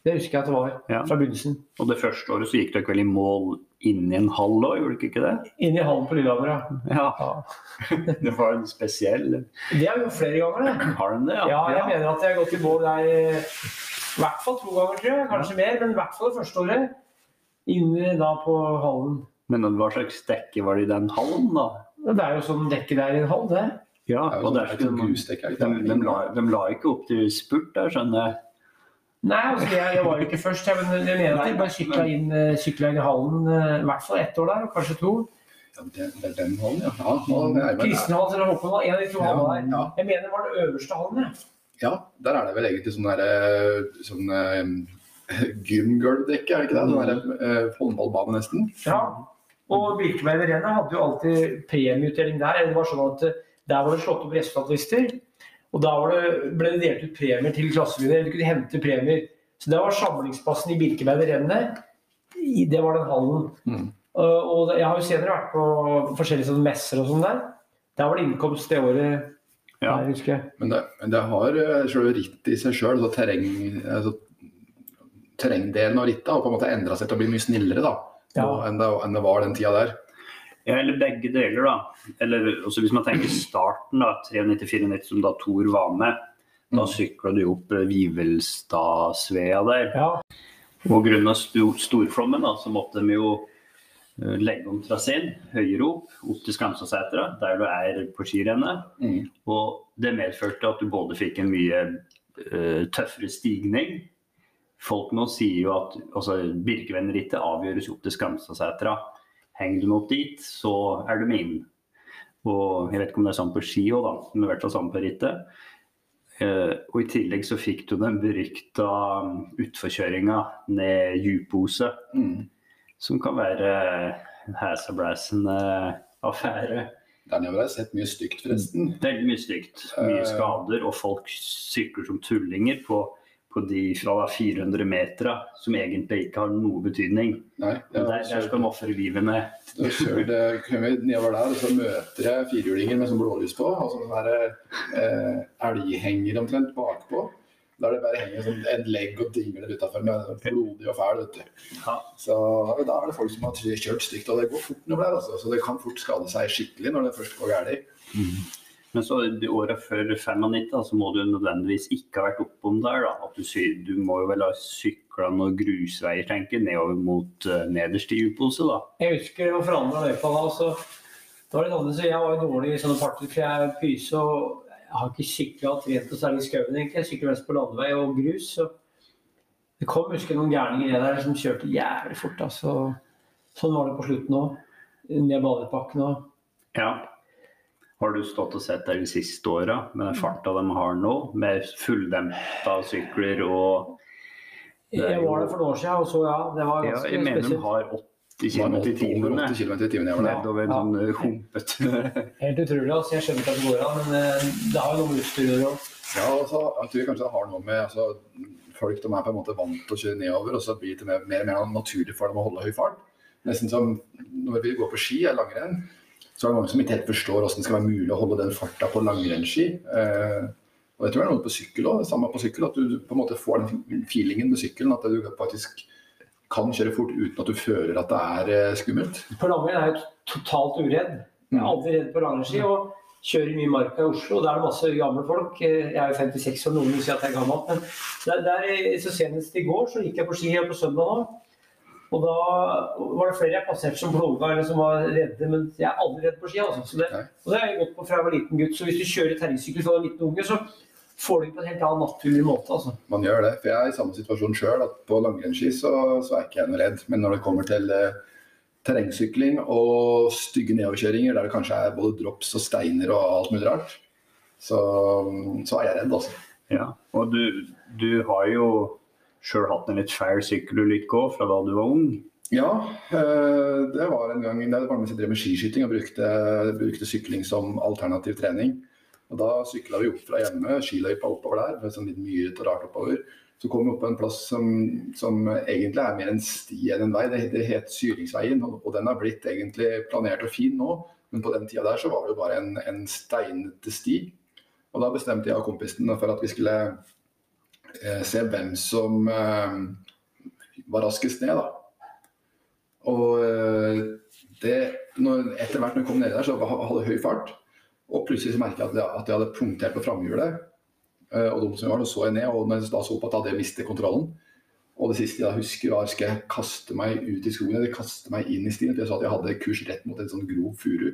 Det husker jeg at det var ja. fra begynnelsen. Og det første året så gikk dere vel i mål inni en hall òg, gjorde dere ikke det? Inni hallen på Lillehammer, ja. ja. det var en spesiell Det har vi gjort flere ganger, det. Har den det, ja? ja jeg mener at jeg har gått i mål der i hvert fall to ganger, tror jeg. Kanskje mer, men i hvert fall det første året. Inn da på hallen. Men hva slags dekke var det i den hallen, da? Det er jo sånn dekke der i en hall, det. Ja, og det er ikke de, de, de, la, de la ikke opp til spurt der, skjønner jeg. Nei, altså, jeg, jeg, var jo ikke først. Jeg, men jeg mener at jeg bare sykla inn, eh, inn, i hallen eh, i hvert fall ett år der, og kanskje to. Ja, det, er den hallen, ja. ja Kristenhall eller Håkon, en av de to hallene der. Ja. Jeg mener det var den øverste hallen, jeg. Ja, der er det vel egentlig sånn derre eh, sånn, uh, gymgulvdekke, er det ikke det? Sånn derre uh, håndballbane, nesten. Ja. Og Birkeberg Verena hadde jo alltid premieutdeling der. Det var sånn at der var det slått opp resultatlister. Og da det, ble det delt ut premier til klassevinner. Du kunne hente premier. Så det var samlingsplassen i Birkebeinerrennet. Det var den hallen. Mm. Og jeg har jo senere vært på forskjellige sånne messer og sånn der. Der var det innkomst det året. Ja. Der, men, det, men det har eh, selve rittet i seg sjøl, altså terreng, altså, terrengdelen av rittet har på en måte endra seg til å bli mye snillere da, ja. enn, det, enn det var den tida der. Ja, eller begge deler, da. Eller også hvis man tenker starten, da, 93-94, som da Thor var med. Da mm. sykla du opp eh, Vivelstadsvea der. Ja. Og grunnet storflommen da, så måtte de jo eh, legge om traseen høyere opp, opp til Skamsasetra, der du er på skirennet. Mm. Og det medførte at du både fikk en mye uh, tøffere stigning. Folk nå sier jo at altså, Birkevennrittet avgjøres opp til Skamsasetra. Henger du meg opp dit, så er du med inn. Og jeg vet ikke om det er sånn på ski òg, da, men i hvert fall sånn på rittet. Uh, og i tillegg så fikk du den berykta utforkjøringa ned Djupose. Mm. Som kan være en hesablæsende affære. Den har jeg sett mye stygt, forresten. Veldig mye stygt. Mye eh. skader, og folk sykler som tullinger på på de fra 400 meter som egentlig ikke har noe betydning. Nei, der, der, skal de ofre livene. Da kjører vi nedover der, og så møter jeg firhjulinger med sånn blålys på. Og sånne eh, elghenger omtrent bakpå. Der det bare henger sånn, en legg og dingler utafor med blodig og fæl. vet du. Ja. Så Da er det folk som har kjørt stygt, og det går fort nedover der. Altså. Så det kan fort skade seg skikkelig når det først går galt. Mm. Men så de åra før 95 så må du nødvendigvis ikke ha vært oppom der. da, at Du, du må jo vel ha sykla noen grusveier tenker nedover mot uh, nederst i Upose, da? Jeg husker det var forandra løypa da. så det var litt annerledes. Jeg var jo dårlig i sånne parter, for jeg er pyse og jeg har ikke sykla og trent noe særlig i skauen, egentlig. Jeg sykler mest på landevei og grus. så det kom husker noen gærninger der som kjørte jævlig fort. altså. Sånn var det på slutten òg. Ned Badepakken og Ja. Har du stått og sett der de siste åra med den farta de har nå, med fulldempa sykler og Jeg var der for noen år siden og så ja, det var ganske ja, jeg mener spesielt. de har 80 km i timen nedover en sånn eh, humpete Helt utrolig. altså Jeg skjønner ikke at det går an, men eh, det har jo noe med utstyr å gjøre. Ja, altså, jeg tror kanskje det har noe med altså, Folk de er på en måte vant til å kjøre nedover, og så blir det mer og mer naturlig for dem å holde høy fart. Nesten som når vi går på ski eller langrenn så er det mange som ikke helt forstår hvordan det skal være mulig å holde den farta på langrennsski. Eh, og jeg tror det er noe på sykkel òg. Samme på sykkel, at du på en måte får den feelingen med sykkelen. At du faktisk kan kjøre fort uten at du føler at det er eh, skummelt. På langrenn er jeg totalt uredd. Jeg er aldri redd på langrennsski. og kjører mye marka i Oslo. og Der er det masse gamle folk. Jeg er jo 56 og noen vil si at jeg er gammel. Men der, der, så senest i går så gikk jeg på ski her på søndag nå. Og da var det flere jeg passerte som blåga eller som var redde, men jeg er aldri redd på ski. Altså. Det, og det har jeg gått på fra jeg var liten gutt. Så hvis du kjører terrengsykkel fra du er liten unge, så får du på en helt annen naturlig måte. Altså. Man gjør det. For jeg er i samme situasjon sjøl, at på langrennsski så, så, er ikke jeg noe redd. Men når det kommer til eh, terrengsykling og stygge nedoverkjøringer der det kanskje er både drops og steiner og alt mulig rart, så, så er jeg redd, altså. Ja, og du, du har jo sjøl hatt en litt fæl sykkelulykke òg, fra da du var ung? Ja, eh, det var en gang det var jeg drev med skiskyting og brukte, brukte, sykling som alternativ trening. Og Da sykla vi opp fra hjemme, skiløypa oppover der, med sånn litt myrete og rart oppover. Så kom vi opp på en plass som, som, egentlig er mer en sti enn en vei. Det, det het Syringsveien, og, og, den har blitt egentlig planert og fin nå. Men på den tida der så var det jo bare en, en steinete sti. Og da bestemte jeg og kompisen for at vi skulle se hvem som eh, var raskest ned. Da. Og eh, det, når, etter hvert når jeg kom ned der, så hadde jeg høy fart. Og plutselig så merket jeg at jeg, at hadde punktert på framhjulet. Og dumt som jeg var, så jeg ned, og når jeg da så på at jeg hadde mistet kontrollen Og det siste jeg husker, var skal jeg kaste meg ut i skogen eller kaste meg inn i stien. For jeg sa at jeg hadde kurs rett mot en sånn grov furu.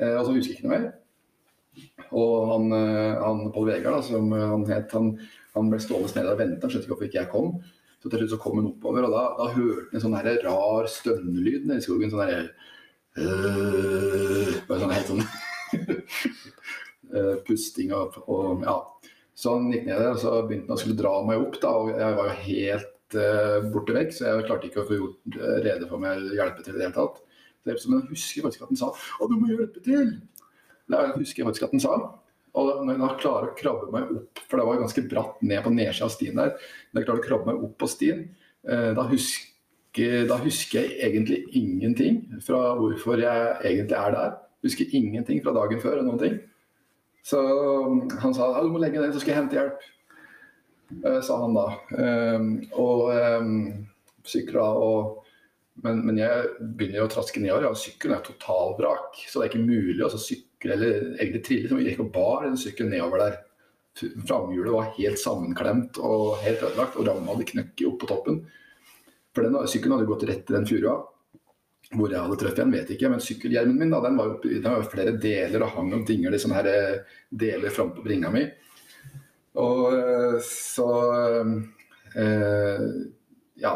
Og så husker jeg ikke noe mer. Og han, han Pål Vegard, da, som han het, han han ble stående nede og vente, skjønte ikke hvorfor ikke jeg kom. Så til slutt så kom han oppover, og da, da hørte han en sånn her rar stønnelyd nede i skogen. Sånn derre øh, Bare sånn helt sånn øh, pusting og, og, ja. Så han gikk ned der, og så begynte han å skulle dra meg opp, da, og jeg var jo helt uh, borte vekk, så jeg klarte ikke å få gjort uh, rede for meg eller hjelpe til i det hele tatt. Men jeg husker faktisk at han sa 'Å, du må hjelpe til'. Det husker jeg faktisk at han sa. Og når jeg klarer å krabbe meg opp, for det var ganske bratt ned på nedsida av stien der, når jeg klarer å krabbe meg opp på stien, eh, da husker, da husker jeg egentlig ingenting fra hvorfor jeg egentlig er der. Husker ingenting fra dagen før eller noen ting. Så um, han sa du må legge ned, så skal jeg hente hjelp. Uh, sa han da. Um, og um, sykla og men, men, jeg begynner å traske nedover. Ja, sykkelen er totalvrak, så det er ikke mulig å sykle sykkel eller egentlig trille. Så vi gikk og bar den sykkelen nedover der. Framhjulet var helt sammenklemt og helt ødelagt, og ramma hadde knøkket opp på toppen. For den sykkelen hadde gått rett til den furua. Hvor jeg hadde truffet igjen, vet jeg ikke. Men sykkelhjelmen min da, den var jo den var flere deler og hang og dingla i sånne her eh, deler frampå bringa mi. Og eh, så øh, Ja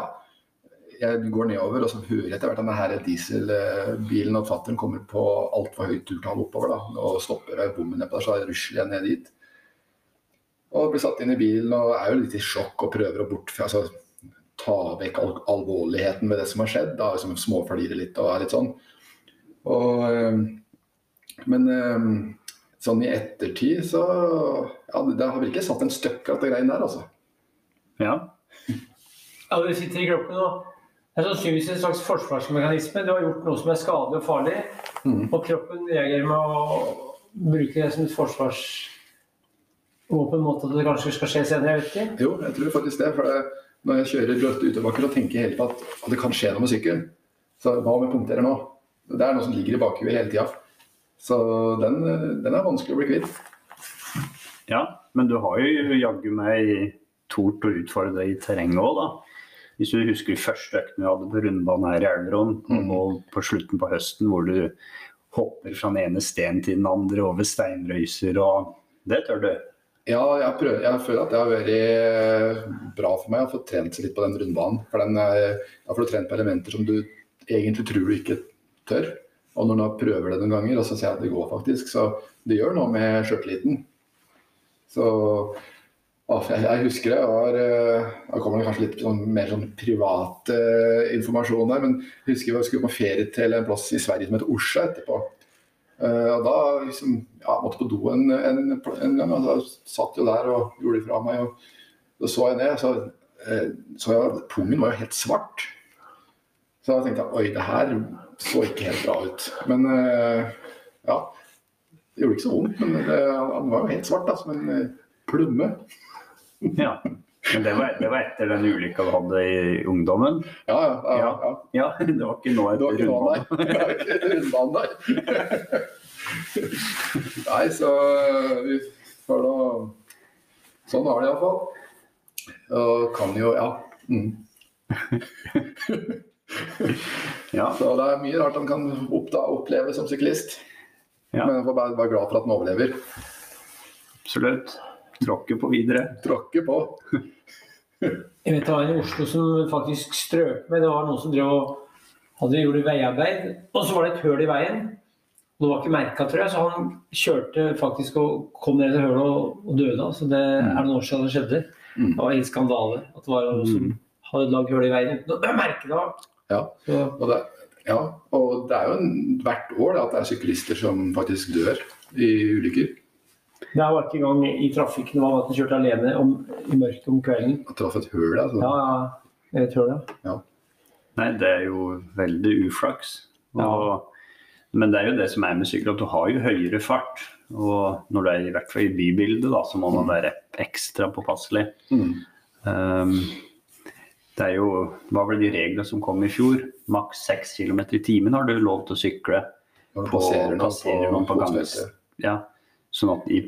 jeg går nedover, og så hører jeg etter hvert denne her dieselbilen og fatter'n kommer på altfor høyt turtall oppover da, og stopper og bommen nedpå der, så rusler jeg ned dit. Og blir satt inn i bilen og er jo litt i sjokk og prøver å bort, altså, ta vekk al alvorligheten ved det som har skjedd. da, liksom Småflirer litt og er litt sånn. Og, øh, men øh, sånn i ettertid så ja, Det har virkelig ikke satt en støkk av det greiene der, altså. Ja. Ja, det sitter i kroppen nå. Det er sannsynligvis en slags forsvarsmekanisme. Du har gjort noe som er skadelig og farlig, mm. og kroppen reagerer med å bruke det som et forsvarsvåpen måte at det kanskje skal skje senere. Jeg vet ikke. Jo, jeg tror faktisk det. for det, Når jeg kjører bratte utoverbakker og tenker helt på at, at, det kan skje noe med sykkelen, så hva om jeg punkterer nå? Det er noe som ligger i bakhuet hele tida. Så den, den, er vanskelig å bli kvitt. Ja, men du har jo jaggu meg tort å utfordre deg i terrenget òg, da. Hvis du husker første økten vi hadde på rundbanen her i Elverum, mm. og på slutten på høsten hvor du hopper fra den ene stenen til den andre over steinrøyser og Det tør du? Ja, jeg, prøver, jeg, føler at det har vært eh, bra for meg å få trent seg litt på den rundbanen. For den, Da får du trent på elementer som du egentlig tror du ikke tør. Og når du prøver det noen ganger, og så ser jeg at det går faktisk, så det gjør noe med sjøltilliten. Så jeg husker det var Da kommer det kanskje litt sånn, mer sånn privat uh, informasjon der, men jeg husker vi skulle på ferie til en plass i Sverige som het Orsa etterpå. Uh, og da liksom, ja, måtte på do en, en, en gang, og da satt jo der og gjorde det fra meg. og Da så jeg ned, så, uh, så jeg, pungen var jo helt svart. Så da tenkte jeg oi, det her så ikke helt bra ut. Men ja, det gjorde ikke så vondt. Men han var jo helt svart, da, som en plumme. Ja. Men det var, det var, etter den ulykka du hadde i ungdommen? Ja, ja. ja, ja. ja det var ikke nå etter rundbanen, nei. nei, så vi får da Sånn var det iallfall. Og kan jo Ja. Mm. ja. Så det er mye rart han kan oppda, oppleve som syklist. Ja. Men jeg får bare være glad for at han overlever. Absolutt. Tråkke på videre. Tråkke på. jeg vet det var en i Oslo som faktisk strøk med. Det var noen som drev og hadde gjort veiarbeid, og så var det et høl i veien. Og det var ikke merka, tror jeg, så han kjørte faktisk og kom ned til hølet og, og døde. Så det mm. er noen år siden det skjedde. Mm. Det var en skandale at det var noen som mm. hadde lagd hull i veien uten å merke det. Ja. Og det, ja, og det er jo en, hvert år da, at det er syklister som faktisk dør i ulykker. Det var ikke engang i trafikken, det var at han kjørte alene om, i mørket om kvelden. Han traff et høl, altså? Ja, et høl, ja. ja. Nei, det er jo veldig uflaks. Og, ja. Men det er jo det som er med sykkel, at du har jo høyere fart. Og når du er i hvert fall i bybildet, da, så må man mm. være ekstra påpasselig. Mm. Um, det er jo Hva var de reglene som kom i fjor? Maks 6 km i timen har du lov til å sykle. Når du passerer noen på, noen på gangs. Ja. Sånn at i,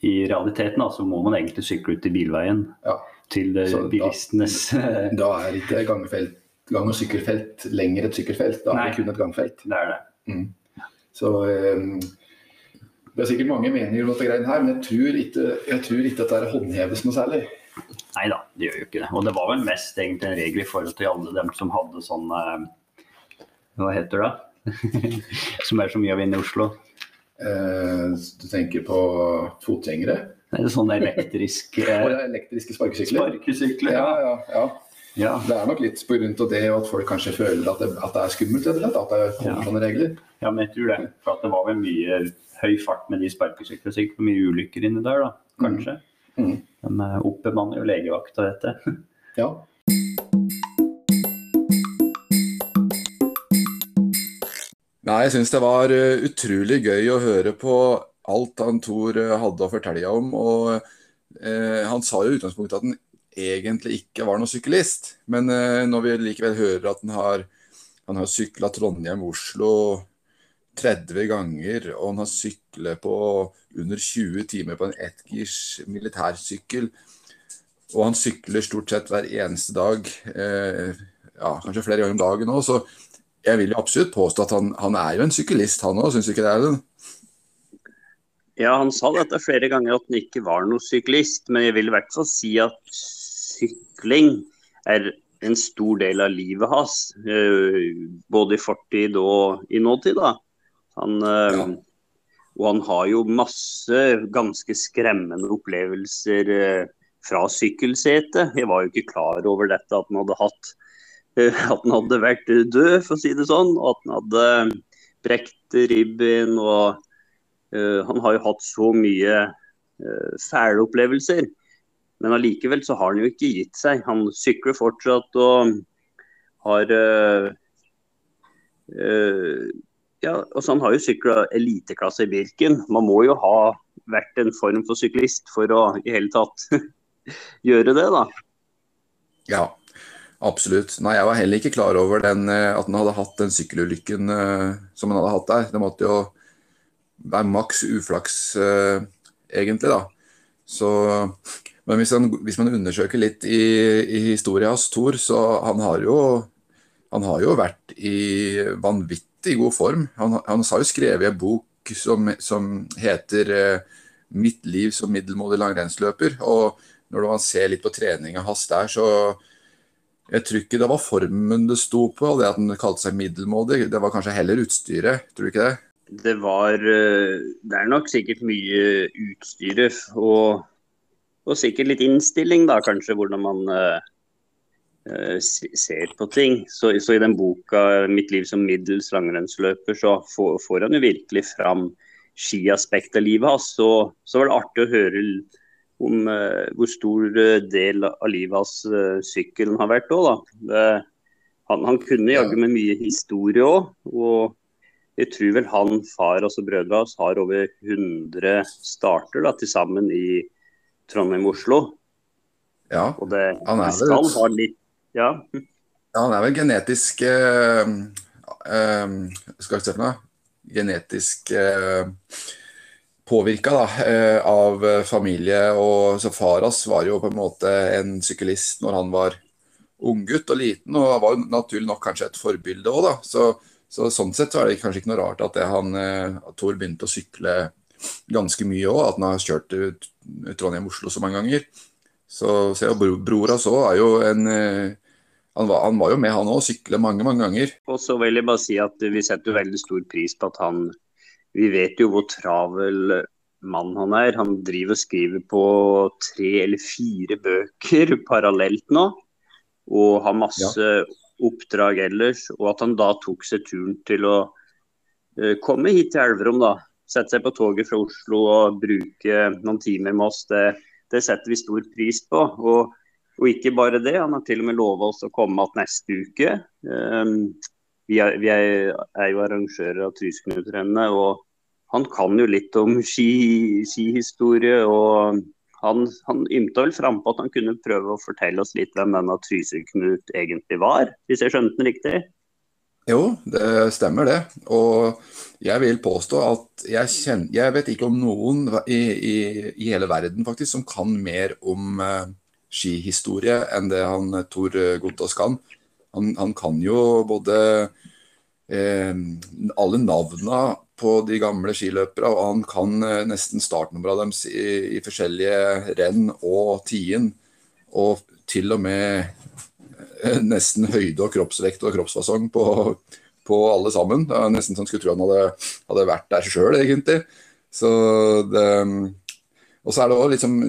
i realiteten da, så må man egentlig sykle ut i bilveien. Ja. Til bilistenes da, da er ikke gangfelt, gang- og sykkelfelt lenger et sykkelfelt. Da er det kun et gangfelt. Det er det. Mm. Så um, det er sikkert mange meninger om dette greiene her, men jeg tror ikke, jeg tror ikke at dette håndheves noe særlig. Nei da, det gjør jo ikke det. Og det var vel mest egentlig en regel i forhold til alle dem som hadde sånn Hva heter det? som er så mye av inne i Oslo. Eh, du tenker på fotgjengere? Sånn sånne eh, oh, elektriske sparkesykler? Sparkesykler, ja. ja, ja, ja. Det er nok litt på grunn av det at folk kanskje føler at det, at det er skummelt, at det kommer ja. sånne regler. Ja, men jeg tror det. For det var vel mye høy fart med de sparkesyklene. Sikkert mye ulykker inni der, da. Kanskje. Mm. Mm. De oppbemanner jo legevakta, dette. Ja. Nei, jeg syns det var eh, utrolig gøy å høre på alt han Tor eh, hadde å fortelle om. Og eh, han sa jo i utgangspunktet at han egentlig ikke var noen syklist. Men eh, når vi likevel hører at han har, han har sykla Trondheim-Oslo 30 ganger, og han har syklet på under 20 timer på en ettgirs militærsykkel. Og han sykler stort sett hver eneste dag, eh, ja, kanskje flere ganger om dagen òg. Så jeg vil jo absolutt påstå at han, han er jo en syklist, han òg, syns du ikke det? er det? Ja, han sa dette flere ganger at han ikke var noen syklist, men jeg vil i hvert fall si at sykling er en stor del av livet hans. Eh, både i fortid og i nåtid. da. Han, eh, ja. Og han har jo masse ganske skremmende opplevelser eh, fra sykkelsetet. Jeg var jo ikke klar over dette, at han hadde hatt at han hadde vært død, for å si det sånn. Og at han hadde brekt ribben. Og uh, han har jo hatt så mye uh, fæle opplevelser. Men allikevel så har han jo ikke gitt seg. Han sykler fortsatt og har uh, ja, altså Han har jo sykla eliteklasse i Birken. Man må jo ha vært en form for syklist for å i hele tatt gjøre det, da. Ja, absolutt. Nei, Jeg var heller ikke klar over den, eh, at han hadde hatt den sykkelulykken uh, som han hadde hatt der. Det måtte jo være maks uflaks, uh, egentlig, da. Så, men hvis, han, hvis, man undersøker litt i, i historien hans, Thor, så han har jo han har jo vært i vanvittig god form. Han, han har jo skrevet en bok som, som heter uh, 'Mitt liv som middelmådig langrennsløper'. og Når man ser litt på treninga hans der, så jeg tror ikke det var formen det sto på, det at den kalte seg middelmådig. Det var kanskje heller utstyret, tror du ikke det? Det var eh, Det er nok sikkert mye utstyret og, og sikkert litt innstilling, da kanskje, hvordan man uh, ser på ting. Så, så, i den boka 'Mitt liv som middels langrennsløper' så får, får, han jo virkelig fram skiaspektet av livet hans. Så, så, var det artig å høre om uh, hvor stor eh, del av livet hans uh, sykkelen har vært òg, han, han, kunne jaggu med mye historie òg. Og jeg tror vel han, far og altså brødrene hans har over 100 starter da, til sammen i Trondheim-Oslo. Ja, og det, han er vel... ha litt ja. ja han er vel genetisk uh, uh, Skal vi se for noe Genetisk eh, påvirka uh, av familie. og så Far hans var jo på en måte en syklist når han var unggutt og liten, og var jo naturlig nok kanskje et forbilde òg, da. Så, så, sånn sett så er det kanskje ikke noe rart at det han, Tor begynte å sykle ganske mye òg. At han har kjørt Trondheim-Oslo så mange ganger. Så, så bro, bror hans òg er jo en han var, han var, jo med, han òg, sykle mange, mange ganger. Og så vil jeg bare si at vi setter veldig stor pris på at han Vi vet jo hvor travel mann han er. Han driver og skriver på tre eller fire bøker parallelt nå. Og har masse ja. oppdrag ellers. Og at han da tok seg turen til å uh, komme hit til Elverum, da. Sette seg på toget fra Oslo og bruke noen timer med oss. Det, det setter vi stor pris på. Og og ikke bare det, han har til og med lova oss å komme igjen neste uke. Um, vi, er, vi er, er, jo arrangører av Trysknutrennet, og han kan jo litt om ski, skihistorie. og han, han ymta vel frampå at han kunne prøve å fortelle oss litt hvem denne Trysil-Knut egentlig var, hvis jeg skjønte den riktig? Jo, det stemmer det. Og jeg vil påstå at jeg, kjenner, jeg vet ikke om noen i, i, i, hele verden faktisk som kan mer om uh, skihistorie enn det han Tor Gotaas kan. Han, han, kan jo både eh, alle navna på de gamle skiløpere, og han kan eh, nesten startnummeret deres i, i, forskjellige renn og tien. Og til og med eh, nesten høyde og kroppsvekt og kroppsfasong på, på alle sammen. Det er nesten som skulle tro han hadde, hadde vært der sjøl, egentlig. Så det, og så er det òg liksom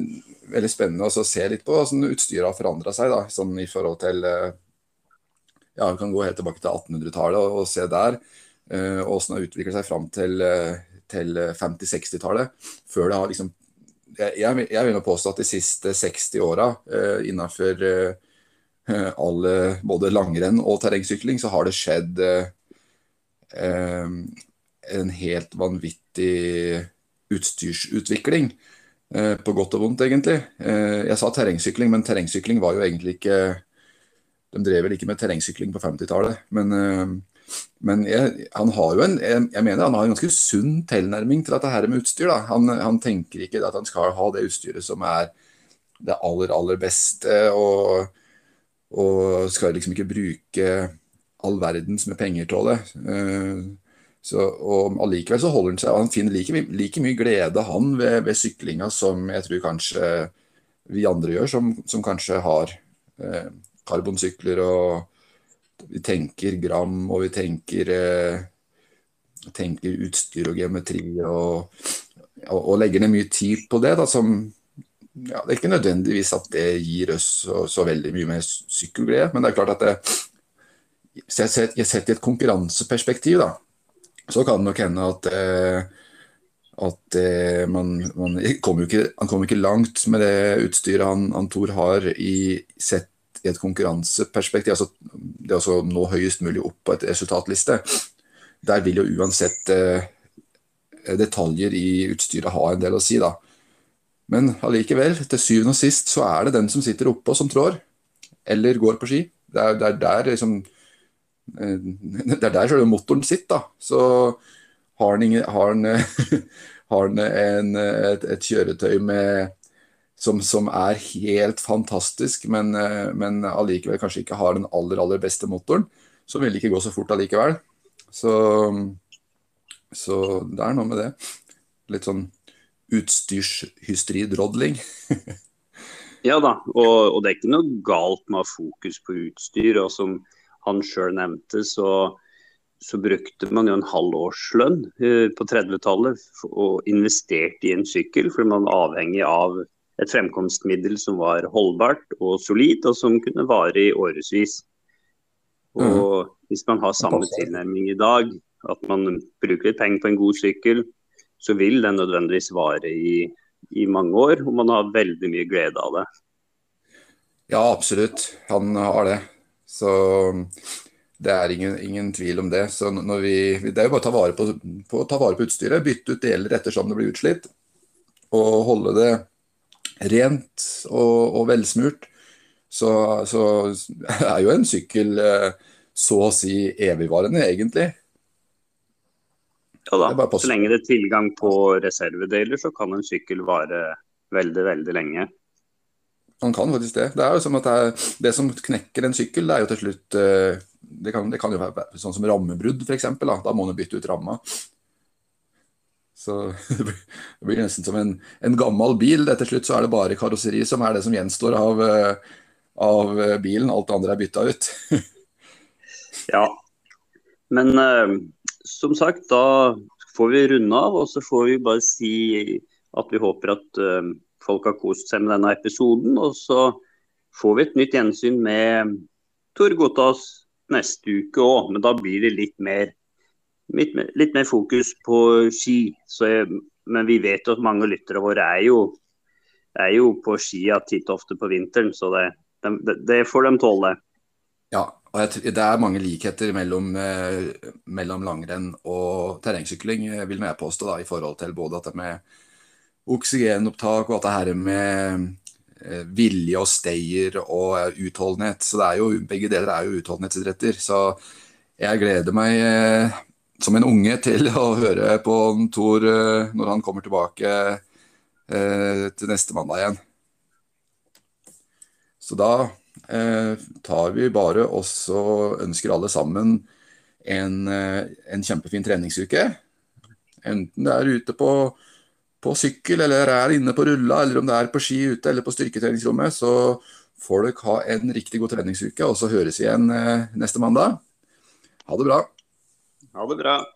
veldig spennende å se litt på hvordan utstyret har forandra seg. Da, sånn i forhold til eh, ja, Vi kan gå helt tilbake til 1800-tallet og, og, se der. Uh, og hvordan det har utviklet seg fram til, uh, til 50-60-tallet. Før det har liksom Jeg, jeg, jeg vil påstå at de siste 60 åra uh, innafor uh, alle, både langrenn og terrengsykling, så har det skjedd en helt vanvittig utstyrsutvikling. Eh, på godt og vondt, egentlig. Eh, jeg sa terrengsykling, men terrengsykling var jo egentlig ikke De drev vel ikke med terrengsykling på 50-tallet. Men, eh, men jeg, han har jo en jeg mener han har en ganske sunn tilnærming til dette her med utstyr. Han, han, tenker ikke at han skal ha det utstyret som er det aller, aller beste, og, og skal liksom ikke bruke all verdens med penger til det. Så, og Allikevel så holder han seg, han finner like, like mye glede han ved, ved, syklinga som jeg tror kanskje vi andre gjør, som, som kanskje har eh, karbonsykler og vi tenker gram og vi tenker, eh, tenker utstyr og geometri og, og, og, legger ned mye tid på det. Da, som, ja, det er ikke nødvendigvis at det gir oss så, så veldig mye mer sykkelglede, men det er klart at det, jeg setter i et konkurranseperspektiv, da, så kan det nok hende at, eh, at eh, man, man kommer ikke, han kommer ikke langt med det utstyret han, han Thor har i, sett i et konkurranseperspektiv. altså Det å nå høyest mulig opp på et resultatliste. Der vil jo uansett eh, detaljer i utstyret ha en del å si. da. Men allikevel, til syvende og sist så er det den som sitter oppå som trår, eller går på ski. Det er, det er der liksom Eh, det er der selve motoren sitter. da. Så har ingen, har har en, et, et, kjøretøy med, som, som, er helt fantastisk, men, eh, men allikevel kanskje ikke har den aller, aller beste motoren, så vil det ikke gå så fort allikevel. Så, så det er noe med det. Litt sånn utstyrshysteri-drodling. ja da, og, og, det er ikke noe galt med å ha fokus på utstyr. og som han sjøl nevnte, så, så, brukte man jo en halv årslønn uh, på 30-tallet og investerte i en sykkel, fordi man var avhengig av et fremkomstmiddel som var holdbart og solid, og som kunne vare i årevis. Og mm. hvis man har samme tilnærming i dag, at man bruker litt penger på en god sykkel, så vil den nødvendigvis vare i, i mange år, og man har veldig mye glede av det. Ja, absolutt. Han har det. Så det er ingen, ingen tvil om det. Så vi, det er jo bare å ta vare på, på, ta vare på utstyret. Bytte ut deler ettersom det blir utslitt. Og holde det rent og, og velsmurt. Så, så, er jo en sykkel eh, så å si evigvarende, egentlig. Ja da, så lenge det er tilgang på reservedeler, så kan en sykkel vare veldig, veldig lenge. man kan faktisk det. Det er jo som at det, er, det som knekker en sykkel, det er jo til slutt eh, Det kan, det kan jo være sånn som rammebrudd, f.eks. Da. da må man bytte ut ramma. Så det blir nesten som en, en gammel bil. Til slutt så er det bare karosseri som er det som gjenstår av, eh, av bilen. Alt det andre er bytta ut. ja, men uh, som sagt, da får vi runde av. Og så får vi bare si at vi håper at uh, folk har kost seg med denne episoden. Og så får vi et nytt gjensyn med Tor Gotas neste uke òg, men da blir det litt mer, litt litt mer fokus på ski. Jeg, men vi vet jo at mange lyttere våre er jo, er jo på skia titt ofte på vinteren, så det, det, det får de tåle. Ja, og det er mange likheter mellom, eh, mellom langrenn og terrengsykling, vil jeg påstå, da, i forhold til både at det med oksygenopptak og at det her med eh, vilje og stayer og eh, utholdenhet. Så det er jo, begge deler er jo utholdenhetsidretter. Så jeg gleder meg som en unge til å høre på Tor eh, når han kommer tilbake eh, til neste mandag igjen. Så da eh, tar vi bare og ønsker alle sammen en, en kjempefin treningsuke. Enten det er ute på på sykkel eller er inne på rulla, eller om det er på ski ute eller på styrketreningsrommet, så får dere ha en riktig god treningsuke, og så høres vi igjen eh, neste mandag. Ha det bra. Ha det bra.